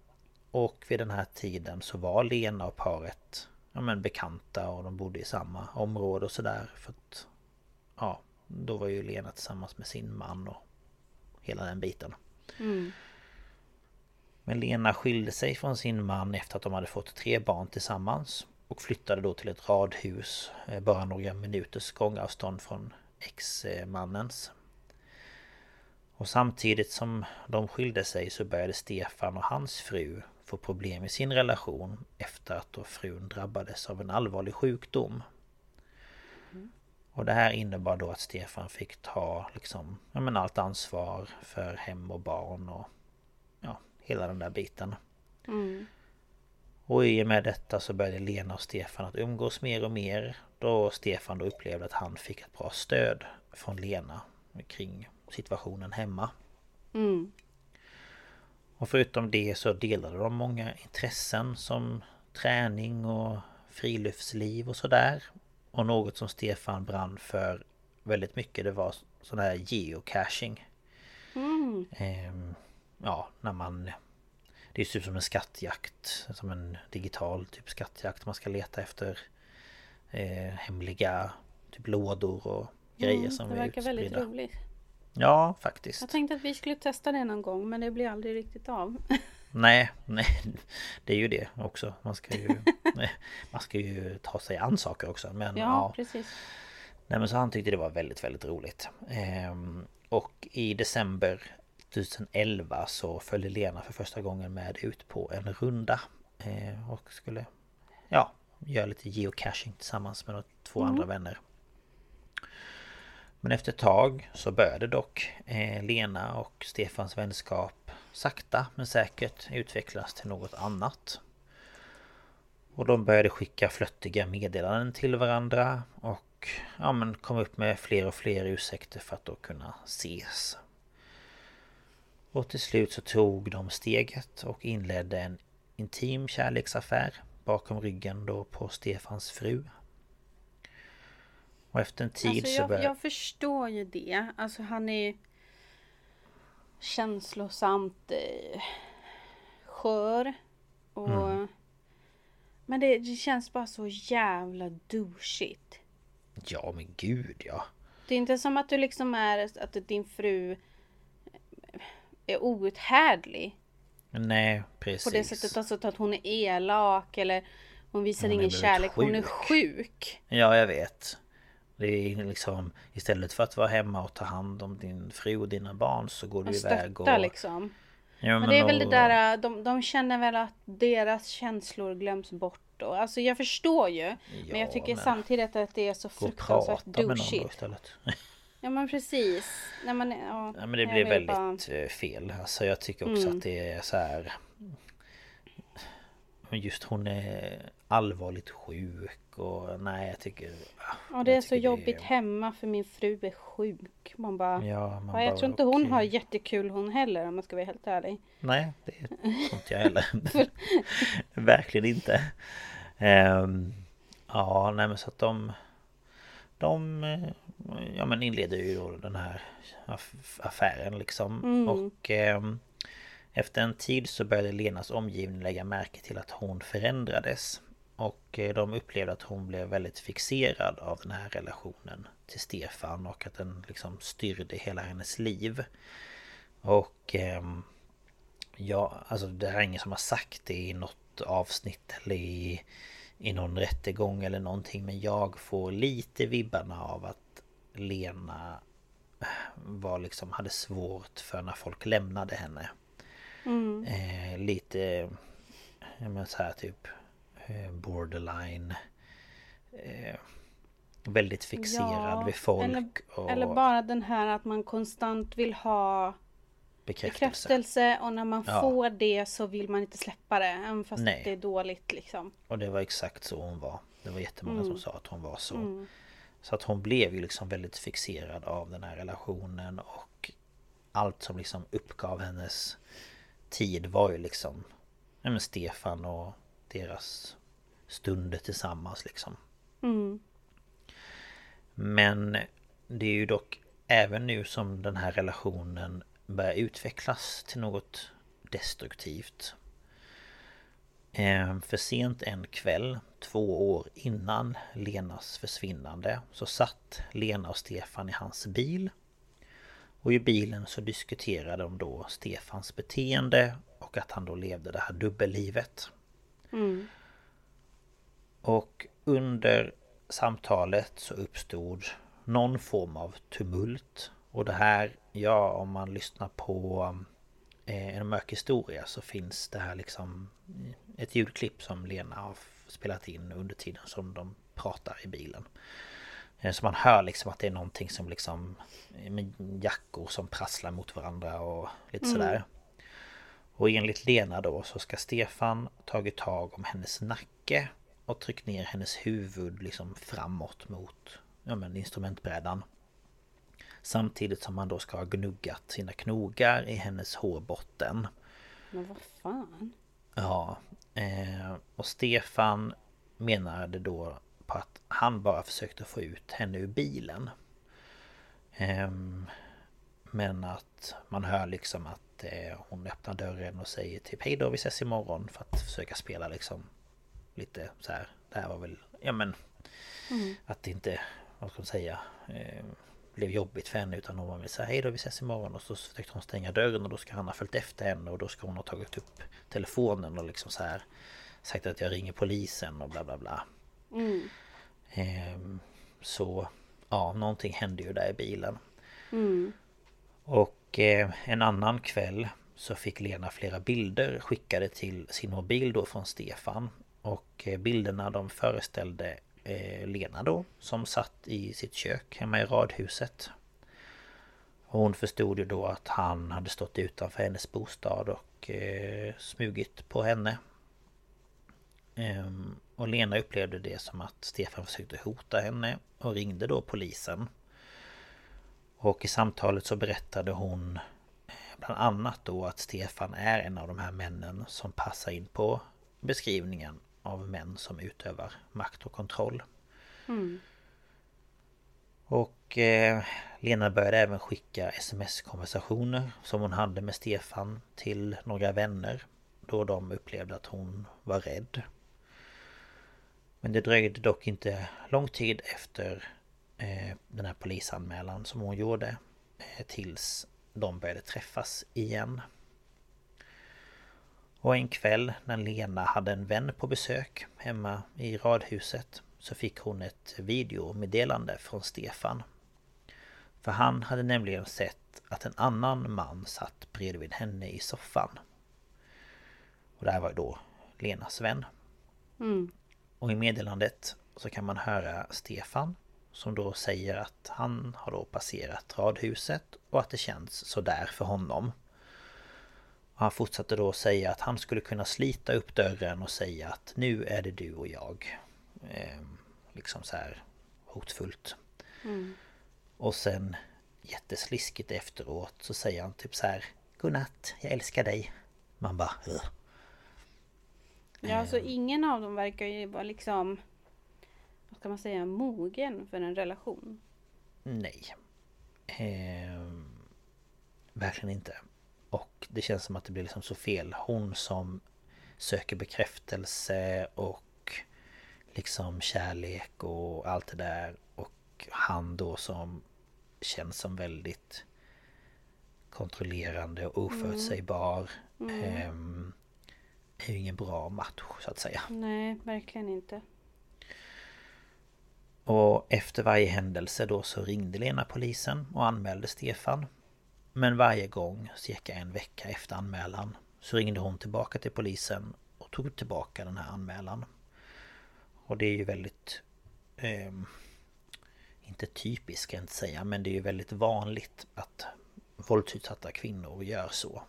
och vid den här tiden så var Lena och paret ja, men bekanta och de bodde i samma område och sådär för att Ja, då var ju Lena tillsammans med sin man och hela den biten. Mm. Men Lena skilde sig från sin man efter att de hade fått tre barn tillsammans och flyttade då till ett radhus eh, bara några minuters gångavstånd från ex-mannens. Och samtidigt som de skilde sig så började Stefan och hans fru få problem i sin relation efter att då frun drabbades av en allvarlig sjukdom. Och det här innebar då att Stefan fick ta liksom, ja men allt ansvar för hem och barn och ja, hela den där biten. Mm. Och i och med detta så började Lena och Stefan att umgås mer och mer. Då Stefan då upplevde att han fick ett bra stöd från Lena kring situationen hemma. Mm. Och förutom det så delade de många intressen som träning och friluftsliv och sådär. Och något som Stefan brann för väldigt mycket det var sån här geocaching. Mm. Ehm, ja, när man... Det är typ som en skattjakt. Som en digital typ skattjakt. Man ska leta efter eh, hemliga typ lådor och grejer mm, som är utspridda. Det verkar väldigt roligt. Ja, faktiskt. Jag tänkte att vi skulle testa det någon gång men det blir aldrig riktigt av. Nej, nej. Det är ju det också. Man ska ju... man ska ju ta sig an saker också. Men ja, ja. precis. Nej men så han tyckte det var väldigt, väldigt roligt. Ehm, och i december 2011 så följde Lena för första gången med ut på en runda. Ehm, och skulle... Ja, göra lite geocaching tillsammans med två mm. andra vänner. Men efter ett tag så började dock eh, Lena och Stefans vänskap sakta men säkert utvecklas till något annat. Och de började skicka flöttiga meddelanden till varandra och ja, men kom upp med fler och fler ursäkter för att då kunna ses. Och till slut så tog de steget och inledde en intim kärleksaffär bakom ryggen då på Stefans fru. Och efter en tid alltså, så jag, började... jag förstår ju det. Alltså han är känslosamt eh, skör. Och... Mm. Men det, det känns bara så jävla douchigt. Ja men gud ja. Det är inte som att du liksom är att din fru är outhärdlig. Nej precis. På det sättet alltså att hon är elak eller hon visar Hon ingen kärlek. Hon är sjuk. sjuk. Ja jag vet. Det är liksom Istället för att vara hemma och ta hand om din fru och dina barn så går du Och iväg och... liksom. Ja, Men det är väl det och- där, de, de känner väl att deras känslor glöms bort då. Alltså jag förstår ju. men jag Ja, tycker men samtidigt att det är så och fruktansvärt douchigt. Ja men precis. Nej, men, ja, Ja men det blir väldigt bara- eh, fel. Alltså jag tycker också Mm. att det är så här. Men just hon är allvarligt sjuk och nej jag tycker... Ja det är så jobbigt hemma för min fru är sjuk. Man bara... Ja, man Ja, jag bara, tror inte hon okej. har jättekul hon heller om jag ska vara helt ärlig. Nej, det tror inte jag heller. Verkligen inte. Ehm, ja, nej men så att de... De eh, ja, men inleder ju då den här aff- affären liksom. Mm. Och ehm, efter en tid så började Lenas omgivning lägga märke till att hon förändrades. Och eh, de upplevde att hon blev väldigt fixerad av den här relationen till Stefan och att den liksom styrde hela hennes liv. Och ehm, Ja, alltså det här är ingen som har sagt det i något avsnitt eller i, i någon rättegång eller någonting Men jag får lite vibbarna av att Lena var liksom, hade svårt för när folk lämnade henne Mm. eh, Lite, menar så här typ eh, borderline eh, Väldigt fixerad Ja, vid folk eller- och Eller bara den här att man konstant vill ha bekräftelse. bekräftelse och när man Ja. får det så vill man inte släppa det. Även fast det är dåligt liksom. Och det var exakt så hon var Det var jättemånga Mm. som sa att hon var så Mm. Så att hon blev ju liksom väldigt fixerad av den här relationen och Allt som liksom uppgav hennes tid var ju liksom ja, men Stefan och deras stunder tillsammans liksom Mm. Men det är ju dock även nu som den här relationen börjar utvecklas till något destruktivt. Eh, För sent en kväll, två år innan Lenas försvinnande, så satt Lena och Stefan i hans bil. Och i bilen så diskuterade de då Stefans beteende och att han då levde det här dubbellivet. Mm. Och under samtalet så uppstod någon form av tumult. Och det här, ja om man lyssnar på eh, en mörk historia så finns det här liksom ett ljudklipp som Lena har spelat in under tiden som de pratar i bilen. Eh, Så man hör liksom att det är någonting som liksom eh, med jackor som prasslar mot varandra och lite Mm. sådär. Och enligt Lena då så ska Stefan tagit tag om hennes nacke och tryckt ner hennes huvud liksom framåt mot ja, men instrumentbrädan. Samtidigt som han då ska ha gnuggat sina knogar i hennes hårbotten. Men vad fan? Ja, eh, och Stefan menade då på att han bara försökte få ut henne ur bilen. Ehm, men att man hör liksom att eh, hon öppnar dörren och säger typ hej då vi ses imorgon för att försöka spela liksom lite så här. Det här var väl, ja men Mm. att det inte, vad ska man säga, eh, blev jobbigt för henne utan hon var väl så här, hej då vi ses imorgon och så försökte hon stänga dörren och då ska han ha följt efter henne och då ska hon ha tagit upp telefonen och liksom så här sagt att jag ringer polisen och bla bla bla. Mm. Ehm, så ja, någonting hände ju där i bilen. Mm. Och eh, en annan kväll så fick Lena flera bilder skickade till sin mobil då från Stefan. Och eh, bilderna de föreställde eh, Lena då som satt i sitt kök hemma i radhuset. Och hon förstod ju då att han hade stått utanför hennes bostad och eh, smugit på henne. Ehm, Och Lena upplevde det som att Stefan försökte hota henne och ringde då polisen. Och i samtalet så berättade hon eh, bland annat då att Stefan är en av de här männen som passar in på beskrivningen av män som utövar makt och kontroll. Mm. Och eh, Lena började även skicka sms-konversationer som hon hade med Stefan till några vänner. Då de upplevde att hon var rädd. Men det dröjde dock inte lång tid efter eh, den här polisanmälan som hon gjorde. Eh, tills de började träffas igen. Och en kväll när Lena hade en vän på besök hemma i radhuset så fick hon ett videomeddelande från Stefan. För han hade nämligen sett att en annan man satt bredvid henne i soffan. Och det här var ju då Lenas vän. Mm. Och i meddelandet så kan man höra Stefan som då säger att han har då passerat radhuset och att det känns sådär för honom. Och han fortsatte då säga att han skulle kunna slita upp dörren och säga att nu är det du och jag. Eh, liksom så här hotfullt. Mm. Och sen jättesliskigt efteråt så säger han typ så här Godnatt, jag älskar dig. Man bara Ugh. Ja, alltså ingen av dem verkar ju vara liksom Vad ska man säga, mogen för en relation. Nej. Eh, verkligen inte. Och det känns som att det blir liksom så fel. Hon som söker bekräftelse och liksom kärlek och allt det där. Och han då som känns som väldigt kontrollerande och oförutsägbar. Mm. Mm. Är ju ingen bra match så att säga. Nej, verkligen inte. Och efter varje händelse då så ringde Lena polisen och anmälde Stefan. Men varje gång, cirka en vecka efter anmälan, så ringde hon tillbaka till polisen och tog tillbaka den här anmälan. Och det är ju väldigt... Eh, inte typiskt ska jag inte säga, men det är ju väldigt vanligt att våldsutsatta kvinnor gör så.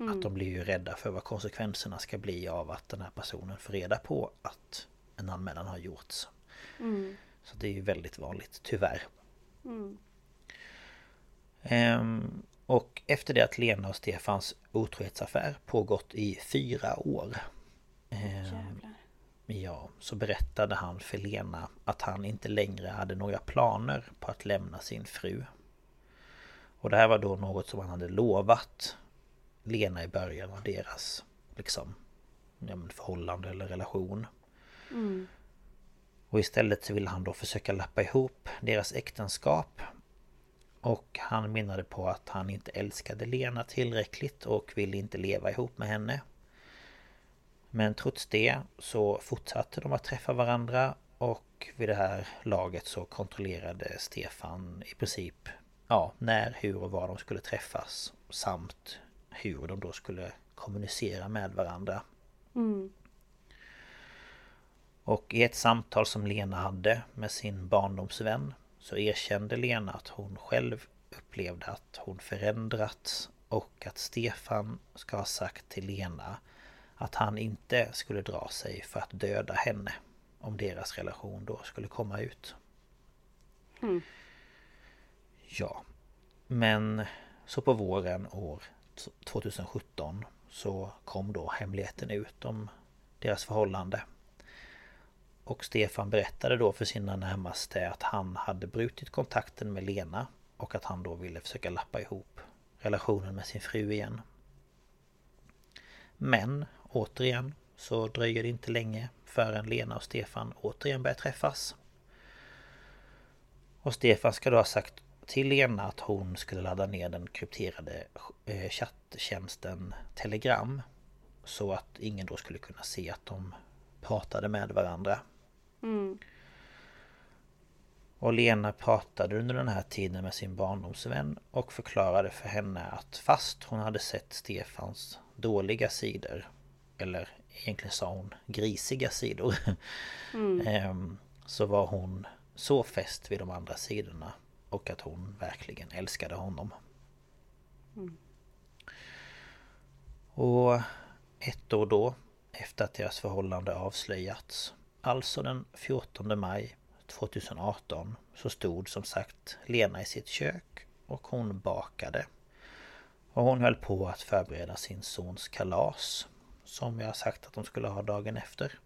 Mm. Att de blir ju rädda för vad konsekvenserna ska bli av att den här personen får reda på att en anmälan har gjorts. Mm. Så det är ju väldigt vanligt, tyvärr. Mm. Ehm, och efter det att Lena och Stefans otrohetsaffär pågått i fyra år ehm, Ja, så berättade han för Lena att han inte längre hade några planer på att lämna sin fru. Och det här var då något som han hade lovat Lena i början av deras liksom ja, förhållande eller relation. Mm. Och istället så ville han då försöka lappa ihop deras äktenskap. Och han menade på att han inte älskade Lena tillräckligt och ville inte leva ihop med henne. Men trots det så fortsatte de att träffa varandra och vid det här laget så kontrollerade Stefan i princip ja, när, hur och var de skulle träffas samt hur de då skulle kommunicera med varandra. Mm. Och i ett samtal som Lena hade med sin barndomsvän så erkände Lena att hon själv upplevde att hon förändrats och att Stefan ska ha sagt till Lena att han inte skulle dra sig för att döda henne om deras relation då skulle komma ut. Mm. Ja. Men så på våren år 2017 så kom då hemligheten ut om deras förhållande. Och Stefan berättade då för sina närmaste att han hade brutit kontakten med Lena och att han då ville försöka lappa ihop relationen med sin fru igen. Men återigen så dröjer det inte länge förrän Lena och Stefan återigen börjar träffas. Och Stefan ska då ha sagt till Lena att hon skulle ladda ner den krypterade eh, chatttjänsten Telegram. Så att ingen då skulle kunna se att de pratade med varandra. Mm. Och Lena pratade under den här tiden med sin barndomsvän och förklarade för henne att fast hon hade sett Stefans dåliga sidor eller egentligen sa hon grisiga sidor mm. Ehm, så var hon så fäst vid de andra sidorna och att hon verkligen älskade honom. Mm. Och ett år då efter att deras förhållande avslöjats alltså den 14 maj 2018 så stod som sagt Lena i sitt kök och hon bakade. Och hon höll på att förbereda sin sons kalas som jag sagt att de skulle ha dagen efter.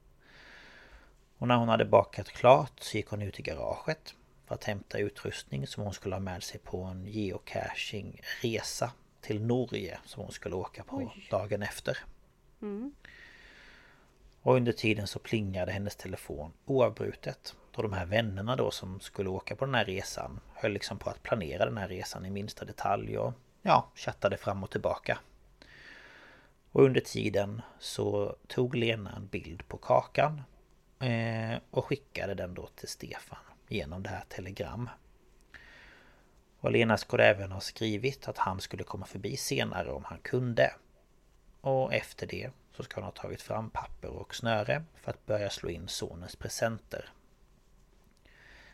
Och när hon hade bakat klart så gick hon ut i garaget för att hämta utrustning som hon skulle ha med sig på en geocaching-resa till Norge som hon skulle åka på Oj. dagen efter. Mm. Och under tiden så plingade hennes telefon oavbrutet. Då de här vännerna då som skulle åka på den här resan höll liksom på att planera den här resan i minsta detalj och ja, chattade fram och tillbaka. Och under tiden så tog Lena en bild på kakan eh, och skickade den då till Stefan genom det här telegram. Och Lena skulle även ha skrivit att han skulle komma förbi senare om han kunde. Och efter det så ska hon ha tagit fram papper och snöre för att börja slå in sonens presenter.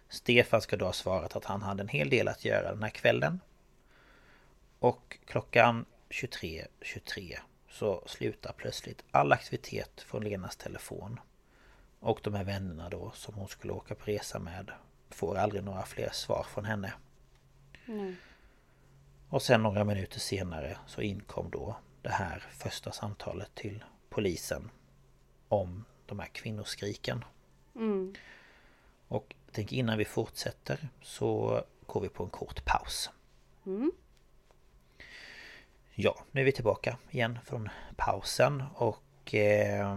Stefan ska då ha svarat att han hade en hel del att göra den här kvällen. Och klockan 23.23 .23 så slutar plötsligt all aktivitet från Lenas telefon. Och de här vännerna då som hon skulle åka på resa med får aldrig några fler svar från henne. Mm. Och sen några minuter senare så inkom då det här första samtalet till polisen om de här kvinnoskriken. Mm. Och tänker innan vi fortsätter så går vi på en kort paus. Mm. Ja, nu är vi tillbaka igen från pausen och... Eh,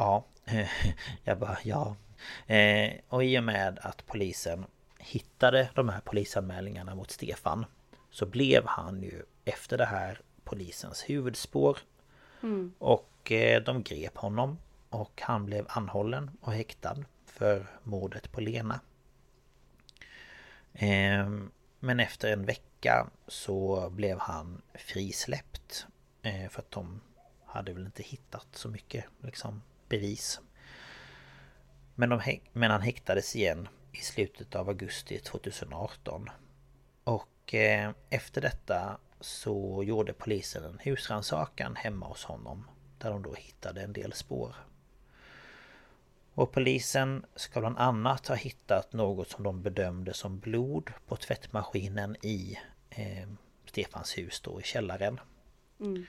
ja, jag bara ja. Eh, och i och med att polisen hittade de här polisanmälningarna mot Stefan så blev han ju efter det här polisens huvudspår. Mm. Och eh, de grep honom och han blev anhållen och häktad för mordet på Lena. Ehm, men efter en vecka så blev han frisläppt. Eh, för att de hade väl inte hittat så mycket liksom, bevis. Men, de, men han häktades igen i slutet av augusti 2018. Och eh, efter detta så gjorde polisen en husrannsakan hemma hos honom. Där de då hittade en del spår. Och polisen ska bland annat ha hittat något som de bedömde som blod på tvättmaskinen i eh, Stefans hus då i källaren. Mm.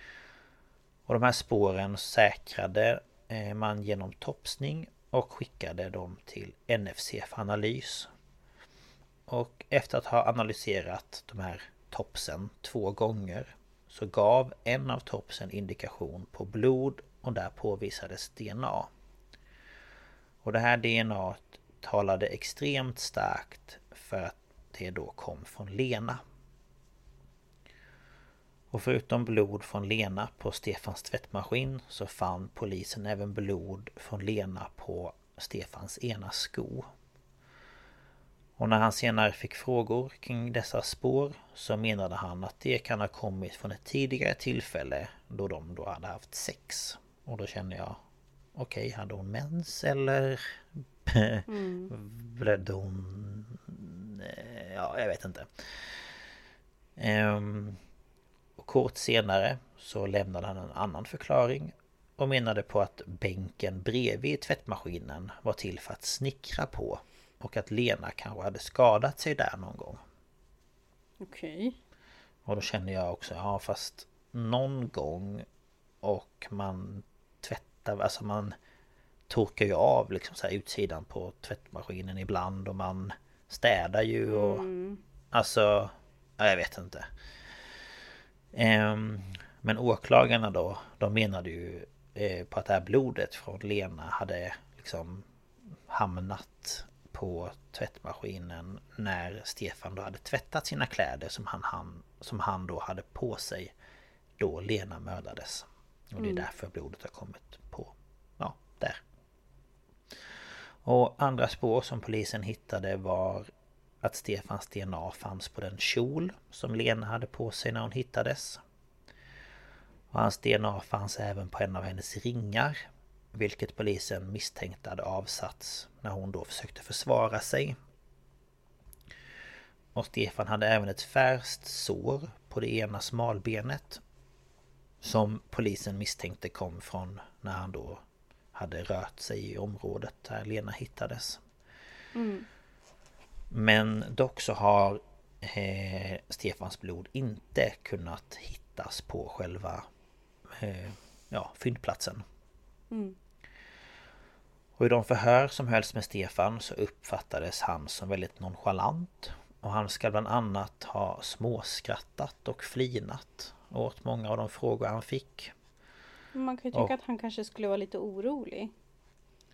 Och de här spåren säkrade Eh, man genom topsning och skickade dem till NFC för analys. Och efter att ha analyserat de här topsen två gånger så gav en av topsen indikation på blod och där påvisades DNA. Och det här DNA talade extremt starkt för att det då kom från Lena. Och förutom blod från Lena på Stefans tvättmaskin så fann polisen även blod från Lena på Stefans ena sko. Och när han senare fick frågor kring dessa spår så menade han att det kan ha kommit från ett tidigare tillfälle då de då hade haft sex. Och då känner jag Okej, okay, hade hon mens eller mm. blödde hon? Eh, ja, jag vet inte. Um, kort senare så lämnade han en annan förklaring och menade på att bänken bredvid tvättmaskinen var till för att snickra på och att Lena kanske hade skadat sig där någon gång. Okej. Okay. Och då känner jag också, ja fast någon gång och man tvättar, alltså man torkar ju av liksom så här utsidan på tvättmaskinen ibland och man städar ju och mm. alltså, ja, jag vet inte. Um, men åklagarna då, de menade ju eh, på att det här blodet från Lena hade liksom hamnat på tvättmaskinen när Stefan då hade tvättat sina kläder som han, han, som han då hade på sig då Lena mördades. Och det är mm. därför blodet har kommit på, ja, där. Och andra spår som polisen hittade var att Stefans DNA fanns på den kjol som Lena hade på sig när hon hittades. Och hans DNA fanns även på en av hennes ringar vilket polisen misstänkte hade avsatts när hon då försökte försvara sig. Och Stefan hade även ett färskt sår på det ena smalbenet. Som polisen misstänkte kom från när han då hade rört sig i området där Lena hittades. Mm. Men dock så har eh, Stefans blod inte kunnat hittas på själva eh, ja, fyndplatsen. Mm. Och i de förhör som hölls med Stefan så uppfattades han som väldigt nonchalant. Och han ska bland annat ha småskrattat och flinat åt många av de frågor han fick. Man kan ju tycka Och- att han kanske skulle vara lite orolig.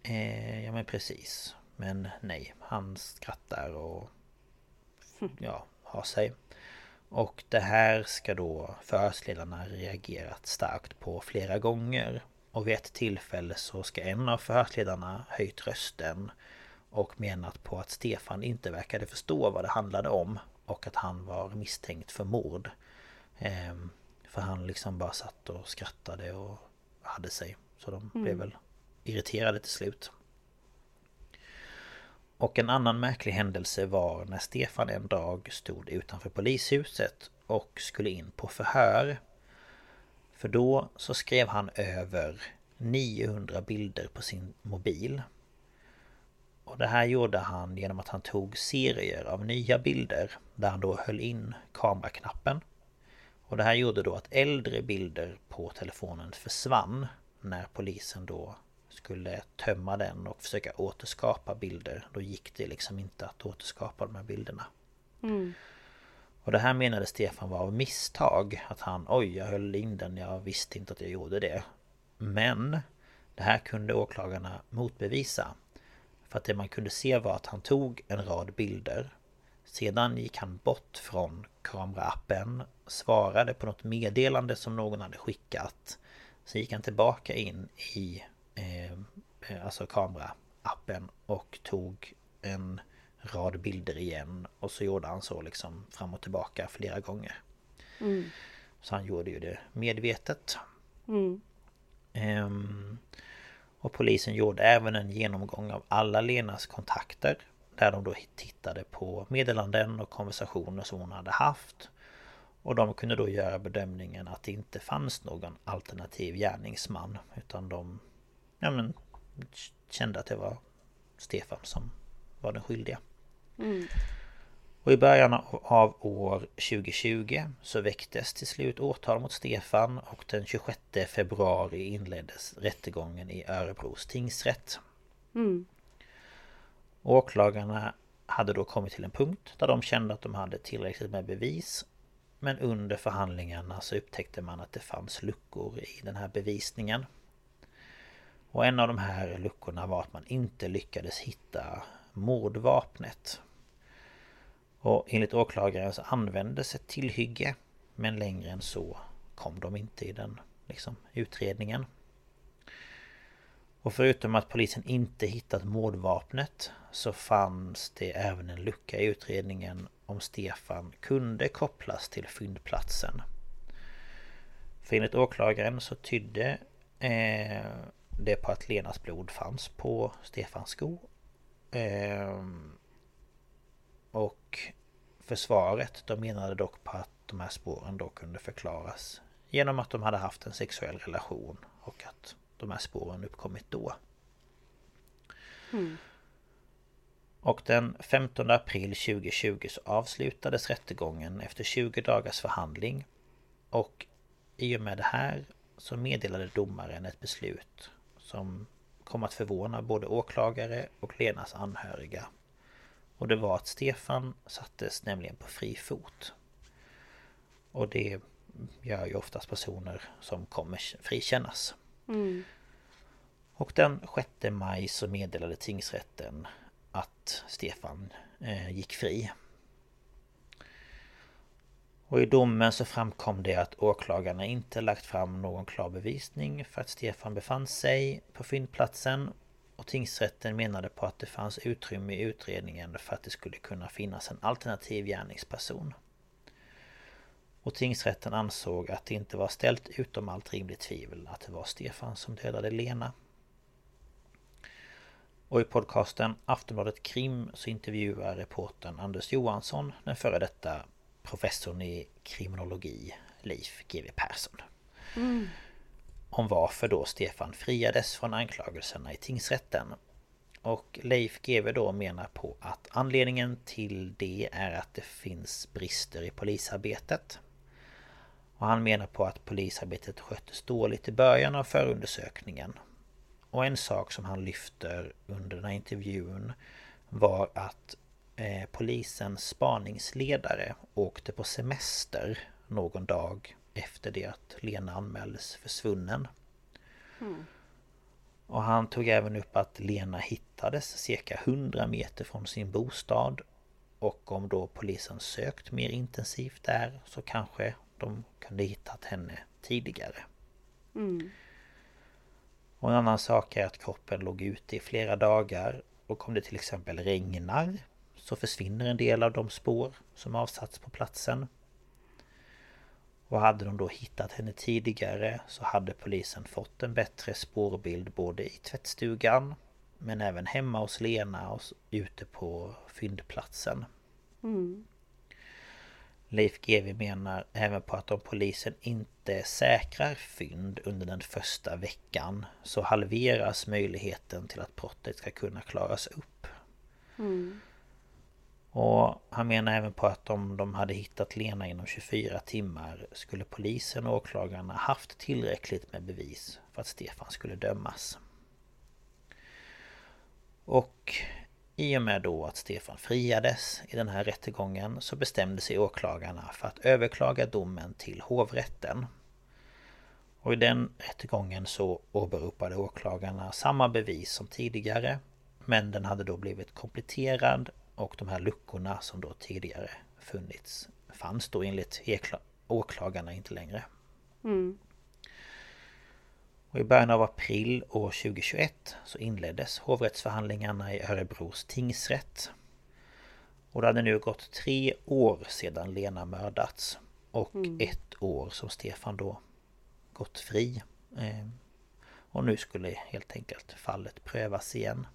Eh, ja men precis. Men nej, han skrattar och ja, har sig. Och det här ska då förhörsledarna reagerat starkt på flera gånger. Och vid ett tillfälle så ska en av förhörsledarna höjt rösten och menat på att Stefan inte verkade förstå vad det handlade om och att han var misstänkt för mord. Ehm, för han liksom bara satt och skrattade och hade sig. Så de blev väl irriterade till slut. Och en annan märklig händelse var när Stefan en dag stod utanför polishuset och skulle in på förhör. För då så skrev han över 900 bilder på sin mobil. Och det här gjorde han genom att han tog serier av nya bilder där han då höll in kameraknappen. Och det här gjorde då att äldre bilder på telefonen försvann när polisen då skulle tömma den och försöka återskapa bilder. Då gick det liksom inte att återskapa de här bilderna. Mm. Och det här menade Stefan var av misstag. Att han, oj jag höll in den, jag visste inte att jag gjorde det. Men det här kunde åklagarna motbevisa. För att det man kunde se var att han tog en rad bilder. Sedan gick han bort från kameraappen, svarade på något meddelande som någon hade skickat. Sen gick han tillbaka in i eh, eh, alltså kameraappen och tog en rad bilder igen. Och så gjorde han så liksom fram och tillbaka flera gånger. Mm. Så han gjorde ju det medvetet. Mm. Ehm, och polisen gjorde även en genomgång av alla Lenas kontakter. Där de då tittade på meddelanden och konversationer som hon hade haft. Och de kunde då göra bedömningen att det inte fanns någon alternativ gärningsman. Utan de ja, men, kände att det var Stefan som var den skyldiga. Mm. Och i början av år 2020 så väcktes till slut åtal mot Stefan och den 26 februari inleddes rättegången i Örebros tingsrätt. Mm. Åklagarna hade då kommit till en punkt där de kände att de hade tillräckligt med bevis. Men under förhandlingarna så upptäckte man att det fanns luckor i den här bevisningen. Och en av de här luckorna var att man inte lyckades hitta mordvapnet. Och enligt åklagaren så användes ett tillhygge Men längre än så kom de inte i den liksom, utredningen. Och förutom att polisen inte hittat mordvapnet så fanns det även en lucka i utredningen om Stefan kunde kopplas till fyndplatsen. För enligt åklagaren så tydde eh, det på att Lenas blod fanns på Stefans sko. Eh, och försvaret de menade dock på att de här spåren då kunde förklaras genom att de hade haft en sexuell relation och att de här spåren uppkommit då. Mm. Och den 15 april 2020 så avslutades rättegången efter 20 dagars förhandling. Och i och med det här så meddelade domaren ett beslut som kom att förvåna både åklagare och Lenas anhöriga. Och det var att Stefan sattes nämligen på fri fot. Och det gör ju oftast personer som kommer frikännas. Mm. Och den 6 maj så meddelade tingsrätten att Stefan eh, gick fri. Och i domen så framkom det att åklagarna inte lagt fram någon klar bevisning för att Stefan befann sig på fyndplatsen. Och tingsrätten menade på att det fanns utrymme i utredningen för att det skulle kunna finnas en alternativ gärningsperson. Och tingsrätten ansåg att det inte var ställt utom allt rimligt tvivel att det var Stefan som dödade Lena. Och i podcasten Aftonbladet Krim så intervjuar reportern Anders Johansson den före detta professorn i kriminologi Leif GW Persson. Mm. om varför då Stefan friades från anklagelserna i tingsrätten. Och Leif GW då menar på att anledningen till det är att det finns brister i polisarbetet. Och han menar på att polisarbetet sköttes dåligt i början av förundersökningen. Och en sak som han lyfter under den här intervjun var att eh, polisens spaningsledare åkte på semester någon dag efter det att Lena anmäldes försvunnen. Mm. Och han tog även upp att Lena hittades cirka 100 meter från sin bostad. Och om då polisen sökt mer intensivt där så kanske de kunde hittat henne tidigare. Mm. Och en annan sak är att kroppen låg ute i flera dagar och om det till exempel regnar så försvinner en del av de spår som avsatts på platsen. Och hade de då hittat henne tidigare så hade polisen fått en bättre spårbild både i tvättstugan men även hemma hos Lena och ute på fyndplatsen. Mm. Leif GW menar även på att om polisen inte säkrar fynd under den första veckan så halveras möjligheten till att brottet ska kunna klaras upp. Mm. Och han menar även på att om de hade hittat Lena inom 24 timmar skulle polisen och åklagarna haft tillräckligt med bevis för att Stefan skulle dömas. Och i och med då att Stefan friades i den här rättegången så bestämde sig åklagarna för att överklaga domen till hovrätten. Och i den rättegången så åberopade åklagarna samma bevis som tidigare men den hade då blivit kompletterad och de här luckorna som då tidigare funnits fanns då enligt åklagarna inte längre. Mm. Och i början av april år 2021 så inleddes hovrättsförhandlingarna i Örebros tingsrätt. Och det hade nu gått tre år sedan Lena mördats. Och mm. ett år som Stefan då gått fri. Eh, och nu skulle helt enkelt fallet prövas igen.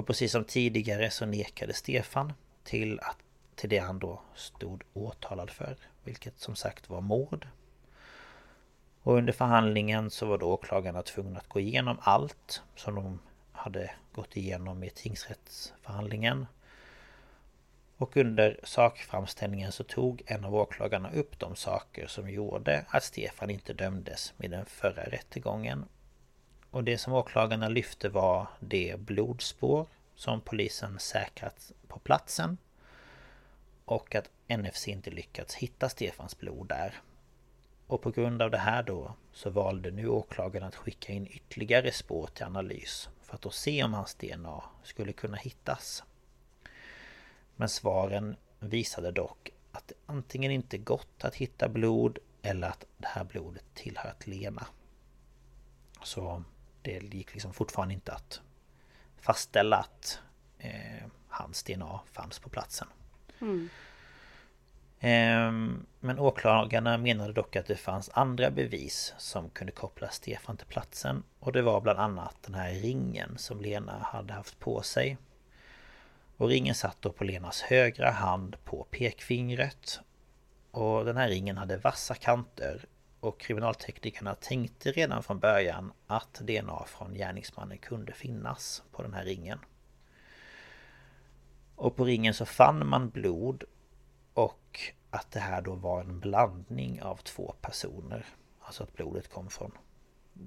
Och precis som tidigare så nekade Stefan till, att, till det han då stod åtalad för. Vilket som sagt var mord. Och under förhandlingen så var då åklagarna tvungna att gå igenom allt som de hade gått igenom i tingsrättsförhandlingen. Och under sakframställningen så tog en av åklagarna upp de saker som gjorde att Stefan inte dömdes med den förra rättegången. Och det som åklagarna lyfte var det blodspår som polisen säkrat på platsen. Och att NFC inte lyckats hitta Stefans blod där. Och på grund av det här då så valde nu åklagaren att skicka in ytterligare spår till analys för att då se om hans DNA skulle kunna hittas. Men svaren visade dock att det antingen inte gått att hitta blod eller att det här blodet tillhört Lena. Så det gick liksom fortfarande inte att fastställa att eh, hans DNA fanns på platsen. Mm. Ehm, men åklagarna menade dock att det fanns andra bevis som kunde koppla Stefan till platsen. Och det var bland annat den här ringen som Lena hade haft på sig. Och ringen satt då på Lenas högra hand på pekfingret. Och den här ringen hade vassa kanter. Och kriminalteknikerna tänkte redan från början att DNA från gärningsmannen kunde finnas på den här ringen. Och på ringen så fann man blod och att det här då var en blandning av två personer. Alltså att blodet kom från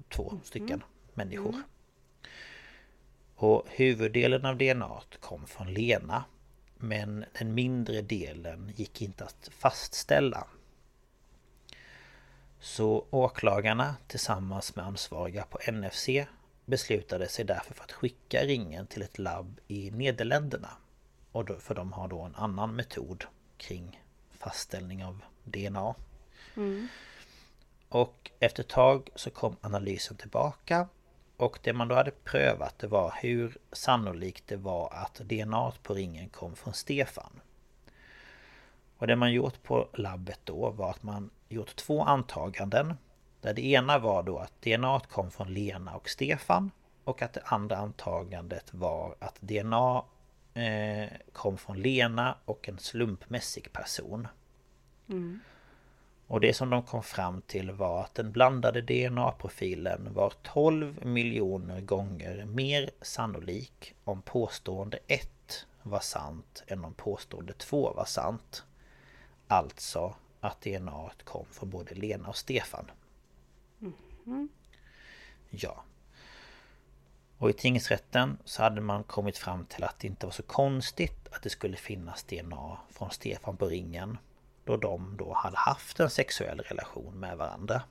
två mm. stycken människor. Mm. Och huvuddelen av DNA kom från Lena. Men den mindre delen gick inte att fastställa. Så åklagarna tillsammans med ansvariga på NFC beslutade sig därför för att skicka ringen till ett labb i Nederländerna. Och då, för de har då en annan metod kring fastställning av DNA. Mm. Och efter ett tag så kom analysen tillbaka. Och det man då hade prövat det var hur sannolikt det var att DNA på ringen kom från Stefan. Och det man gjort på labbet då var att man gjort två antaganden. Där det ena var då att DNA kom från Lena och Stefan. Och att det andra antagandet var att DNA eh, kom från Lena och en slumpmässig person. Mm. Och det som de kom fram till var att den blandade DNA-profilen var 12 miljoner gånger mer sannolik om påstående 1 var sant än om påstående 2 var sant. Alltså att DNA kom från både Lena och Stefan. Mm. Ja. Och i tingsrätten så hade man kommit fram till att det inte var så konstigt att det skulle finnas DNA från Stefan på ringen. Då de då hade haft en sexuell relation med varandra.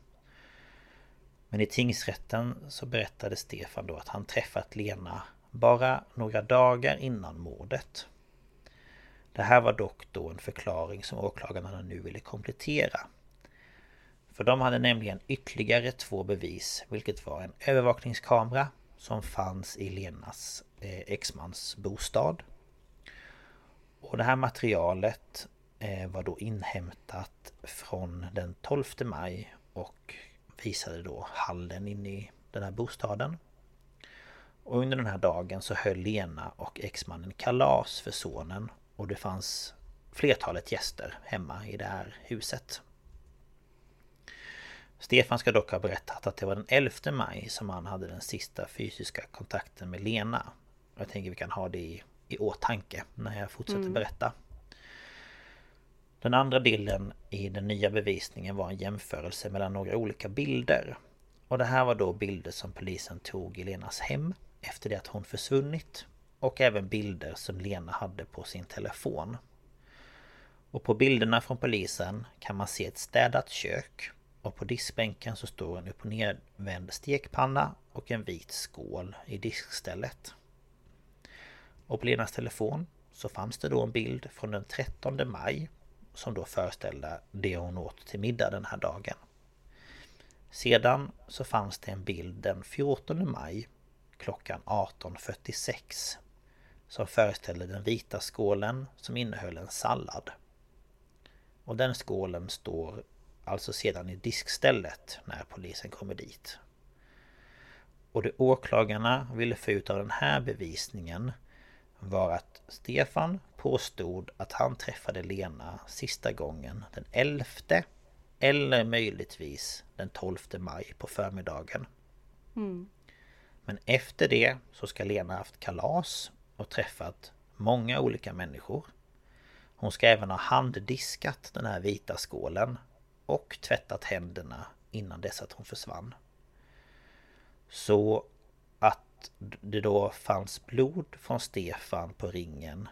Men i tingsrätten så berättade Stefan då att han träffat Lena bara några dagar innan mordet. Det här var dock då en förklaring som åklagarna nu ville komplettera. För de hade nämligen ytterligare två bevis, vilket var en övervakningskamera som fanns i Lenas eh, exmans bostad. Och det här materialet eh, var då inhämtat från den 12 maj och visade då hallen inne i den här bostaden. Och under den här dagen så höll Lena och exmannen kalas för sonen och det fanns flertalet gäster hemma i det här huset. Stefan ska dock ha berättat att det var den 11 maj som han hade den sista fysiska kontakten med Lena. Jag tänker vi kan ha det i, i åtanke när jag fortsätter mm. berätta. Den andra bilden i den nya bevisningen var en jämförelse mellan några olika bilder. Och det här var då bilder som polisen tog i Lenas hem efter det att hon försvunnit. Och även bilder som Lena hade på sin telefon. Och på bilderna från polisen kan man se ett städat kök och på diskbänken så står en upp och nervänd stekpanna och en vit skål i diskstället. Och på Lenas telefon så fanns det då en bild från den 13 maj som då föreställde det hon åt till middag den här dagen. Sedan så fanns det en bild den 14 maj klockan 18.46 som föreställde den vita skålen som innehöll en sallad. Och den skålen står alltså sedan i diskstället när polisen kommer dit. Och det åklagarna ville få ut av den här bevisningen var att Stefan påstod att han träffade Lena sista gången den 11 eller möjligtvis den 12 maj på förmiddagen. Mm. Men efter det så ska Lena haft kalas och träffat många olika människor. Hon ska även ha handdiskat den här vita skålen och tvättat händerna innan dess att hon försvann. Så att det då fanns blod från Stefan på ringen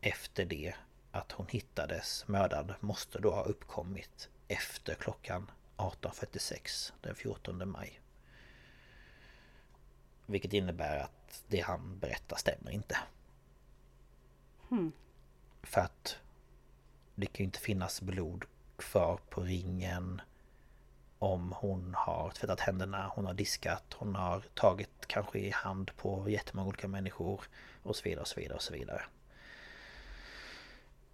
efter det att hon hittades mördad måste då ha uppkommit efter klockan 18.46 den 14 maj. Vilket innebär att det han berättar stämmer inte. Hmm. För att det kan ju inte finnas blod kvar på ringen om hon har tvättat händerna, hon har diskat, hon har tagit kanske i hand på jättemånga olika människor och så vidare och så vidare och så vidare.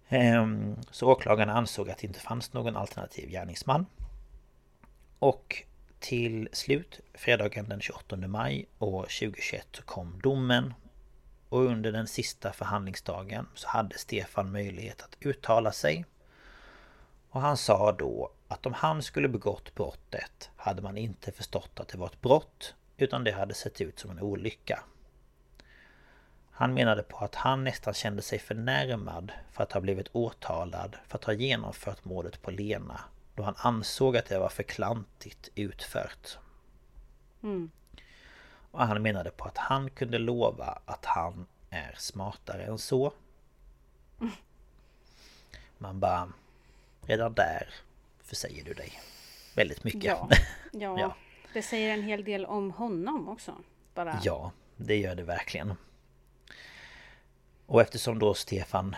Ehm, så åklagarna ansåg att det inte fanns någon alternativ gärningsman. Och till slut, fredagen den 28 maj år 2021, så kom domen. Och under den sista förhandlingsdagen så hade Stefan möjlighet att uttala sig. Och han sa då att om han skulle begått brottet hade man inte förstått att det var ett brott utan det hade sett ut som en olycka. Han menade på att han nästan kände sig förnärmad för att ha blivit åtalad för att ha genomfört mordet på Lena då han ansåg att det var för klantigt utfört. Mm. Och han menade på att han kunde lova att han är smartare än så. Man bara... Redan där försäger du dig väldigt mycket. Ja, ja, ja, det säger en hel del om honom också. Bara. Ja, det gör det verkligen. Och eftersom då Stefan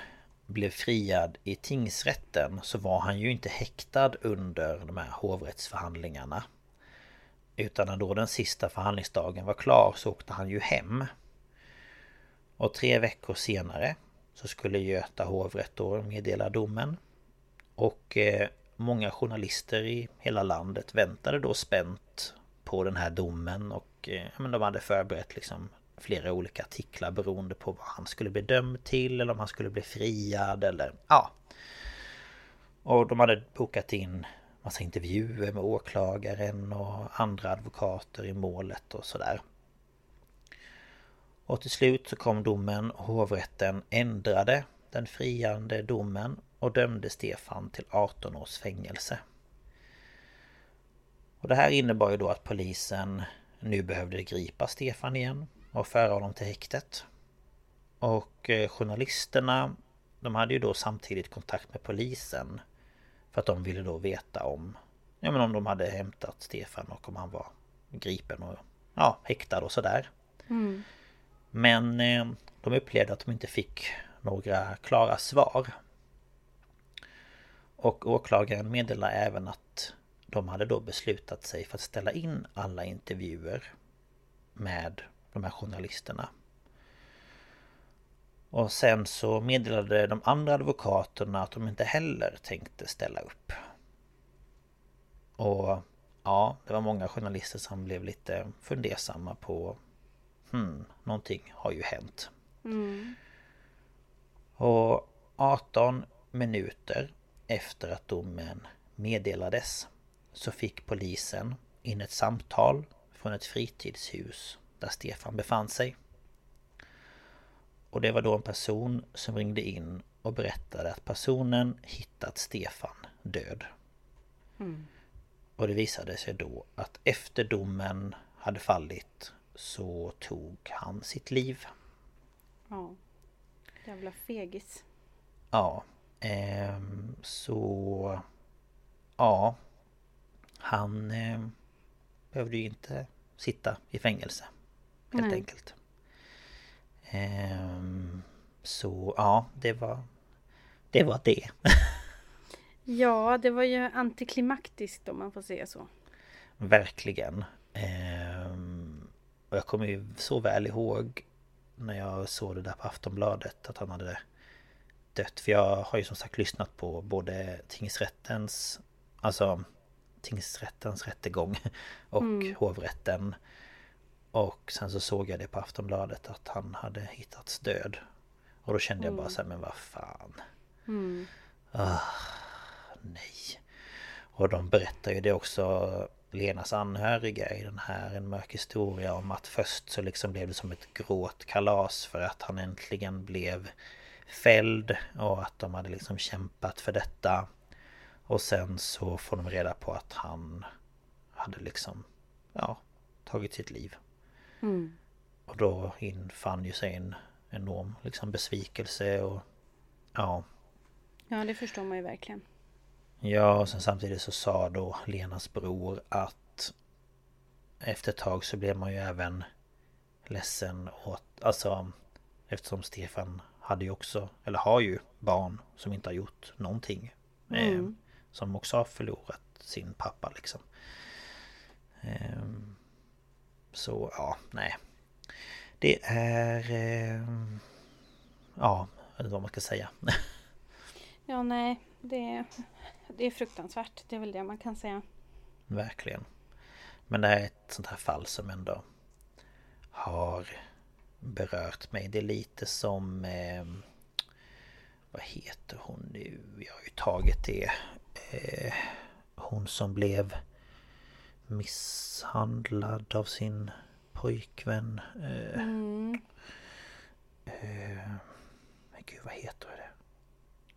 blev friad i tingsrätten så var han ju inte häktad under de här hovrättsförhandlingarna. Utan när då den sista förhandlingsdagen var klar så åkte han ju hem. Och tre veckor senare så skulle Göta hovrätt då meddela domen. Och eh, många journalister i hela landet väntade då spänt på den här domen och eh, men de hade förberett liksom flera olika artiklar beroende på vad han skulle bli dömd till eller om han skulle bli friad eller ja. Och de hade bokat in massa intervjuer med åklagaren och andra advokater i målet och sådär. Och till slut så kom domen och hovrätten ändrade den friande domen och dömde Stefan till 18 års fängelse. Och det här innebar ju då att polisen nu behövde gripa Stefan igen och föra honom till häktet. Och eh, journalisterna de hade ju då samtidigt kontakt med polisen för att de ville då veta om Ja men om de hade hämtat Stefan och om han var gripen och ja, häktad och sådär. Mm. Men eh, de upplevde att de inte fick några klara svar. Och åklagaren meddelade även att de hade då beslutat sig för att ställa in alla intervjuer med de här journalisterna. Och sen så meddelade de andra advokaterna att de inte heller tänkte ställa upp. Och ja, det var många journalister som blev lite fundersamma på Hmm, någonting har ju hänt. Mm. Och 18 minuter efter att domen meddelades så fick polisen in ett samtal från ett fritidshus där Stefan befann sig. Och det var då en person som ringde in och berättade att personen hittat Stefan död. Mm. Och det visade sig då att efter domen hade fallit så tog han sitt liv. Ja. Jävla fegis. Ja. Eh, så... Ja. Han eh, behövde ju inte sitta i fängelse. Helt Nej. enkelt. Eh, så ja, det var... Det var det. ja, det var ju antiklimaktiskt om man får säga så. Verkligen. Um, och jag kommer ju så väl ihåg när jag såg det där på Aftonbladet att han hade dött. För jag har ju som sagt lyssnat på både tingsrättens, alltså tingsrättens rättegång och mm. hovrätten. Och sen så såg jag det på Aftonbladet att han hade hittats död. Och då kände jag bara mm. så här, men vad fan. Mm. Ah, nej. Och de berättar ju det också Lenas anhöriga i den här En mörk historia om att först så liksom blev det som ett gråtkalas för att han äntligen blev fälld och att de hade liksom kämpat för detta. Och sen så får de reda på att han hade liksom, ja, tagit sitt liv. Mm. Och då infann ju sig en enorm liksom besvikelse och ja. Ja, det förstår man ju verkligen. Ja, och sen samtidigt så sa då Lenas bror att efter ett tag så blev man ju även ledsen åt, alltså eftersom Stefan hade ju också, eller har ju barn som inte har gjort någonting. Eh, mm. Eh, som också har förlorat sin pappa liksom. Eh, så ja, nej. Det är... Eh, ja, inte vad man ska säga. ja, nej. Det det är fruktansvärt. Det är väl det man kan säga. Verkligen. Men det här är ett sånt här fall som ändå har berört mig. Det är lite som... Eh, vad heter hon nu? Jag har ju tagit det. Eh, hon som blev misshandlad av sin pojkvän. Eh, mm. eh, men gud, vad heter det?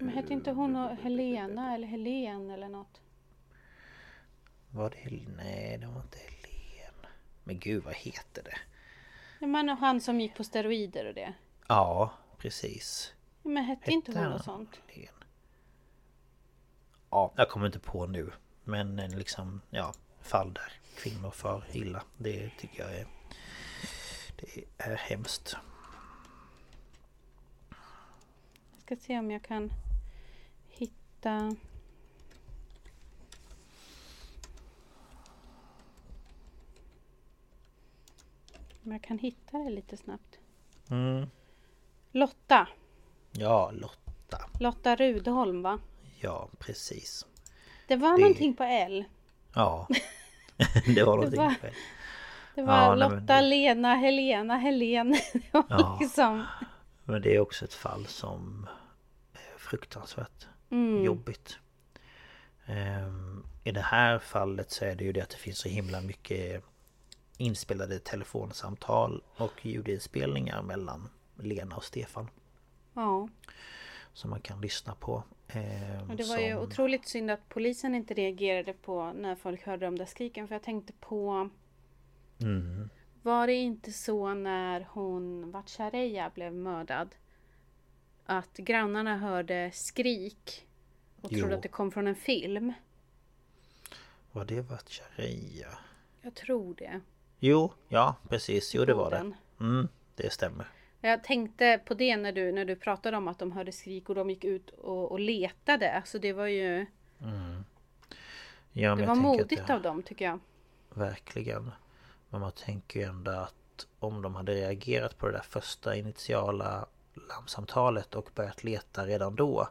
Men hette inte hon Helena eller Helen eller något? Var det Nej, det var inte Helen. Men gud, vad heter det? Men han som gick på steroider och det? Ja, precis. Men hette, hette inte hon något sånt? Helen? Ja, jag kommer inte på nu. Men liksom, ja, fall där kvinnor far illa. Det tycker jag är... Det är hemskt. Jag ska se om jag kan hitta Om jag kan hitta det lite snabbt. Mm. Lotta. Ja, Lotta. Lotta Rudholm va? Ja, precis. Det var det... någonting på L. Ja. det var någonting det var... Det var ja, Lotta, nej. Lena, Helena, Helen. ja. liksom... Men det är också ett fall som är fruktansvärt mm. jobbigt. Ehm, I det här fallet så är det ju det att det finns så himla mycket inspelade telefonsamtal och ljudinspelningar mellan Lena och Stefan. Ja. Som man kan lyssna på. Och det var som... ju otroligt synd att polisen inte reagerade på när folk hörde de där skriken. För jag tänkte på... Mm. Var det inte så när hon, Vatchareeya, blev mördad? Att grannarna hörde skrik och Jo. trodde att det kom från en film. Var det Vatchareeya? Jag tror det. Jo, ja precis. Jo det var det. Mm, det stämmer. Jag tänkte på det när du, när du pratade om att de hörde skrik och de gick ut och, och letade. Alltså det var ju... Ja, men Det var modigt det- av dem tycker jag. Verkligen. Men man tänker ju ändå att om de hade reagerat på det där första initiala larmsamtalet och börjat leta redan då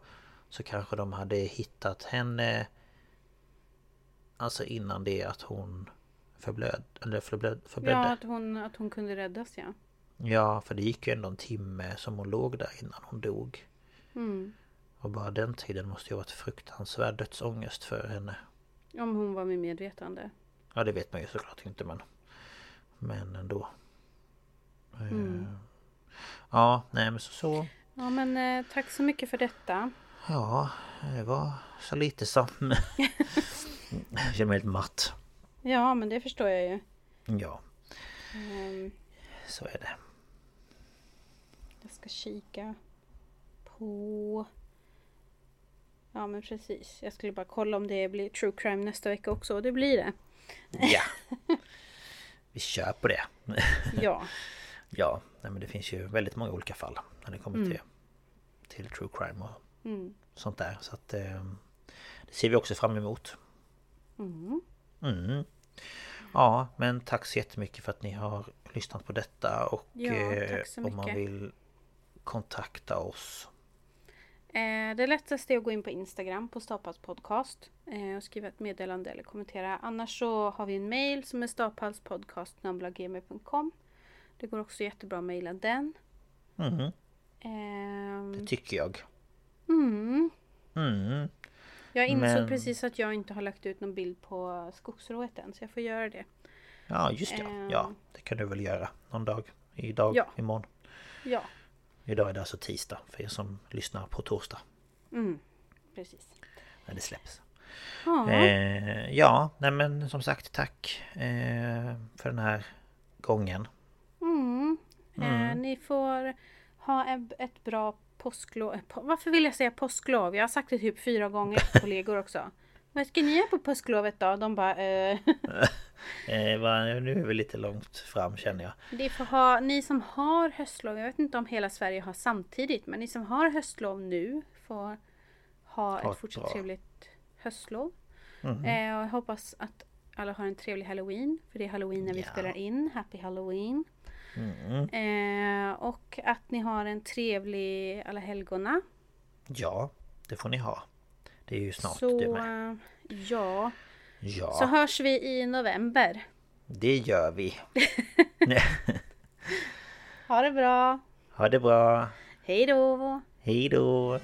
så kanske de hade hittat henne Alltså innan det att hon förblöd, eller förblöd, Ja, förblödde. att hon, att hon kunde räddas ja. Ja, för det gick ju ändå en timme som hon låg där innan hon dog. Mm. Och bara den tiden måste ju ha varit fruktansvärd dödsångest för henne. Om hon var med medvetande. Ja, det vet man ju såklart inte men... Men ändå. Eh, Mm. Ja, nej men så, så... Ja men eh, tack så mycket för detta. Ja, det var så lite som... jag känner mig helt matt. Ja men det förstår jag ju. Ja, Ehm, så är det. Ska kika på... Ja men precis. Jag skulle bara kolla om det blir true crime nästa vecka också. Och det blir det. Ja. Vi kör på det. Ja. Ja, nej men det finns ju väldigt många olika fall när det kommer Mm. till, till true crime och Mm. sånt där. Så att eh, det ser vi också fram emot. Mm. Mm. Ja, men tack så jättemycket för att ni har lyssnat på detta och Ja, eh, tack så om man mycket. vill kontakta oss Eh, det lättaste är att gå in på Instagram på Stapals podcast eh, och skriva ett meddelande eller kommentera. Annars så har vi en mail som är staphalspodcast.gmail.com Det går också jättebra att mejla den. Ehm, Det tycker jag. mm. Mm. Jag insåg Men- precis att jag inte har lagt ut någon bild på skogsrået än så jag får göra det. Ja, just det. Ehm. Ja, det kan du väl göra någon dag. Idag, Ja. imorgon. Ja, Idag är det alltså tisdag för er som lyssnar på torsdag. mm. precis. När det släpps. Ja, Eh, ja, nej men som sagt tack eh, för den här gången. mm. Eh, Mm. ni får ha ett, ett bra påsklov. eh, Varför vill jag säga påsklov? Jag har sagt det typ fyra gånger till kollegor också. Vad ska ni göra på påsklovet då? De bara eh, va, nu är vi lite långt fram känner jag. Det får ha, ni som har höstlov, jag vet inte om hela Sverige har samtidigt, men ni som har höstlov nu får ha ett fortsatt bra. trevligt höstlov. Mhm. Eh, och jag hoppas att alla har en trevlig halloween, för det är halloween när vi Ja. spelar in. Happy halloween! Mm. Eh, och att ni har en trevlig alla helgona. Ja, det får ni ha. Det är ju snart Så, det med. ja. Ja, Så hörs vi i november. det gör vi. Ha det bra! Ha det bra. Hej då! Hej då.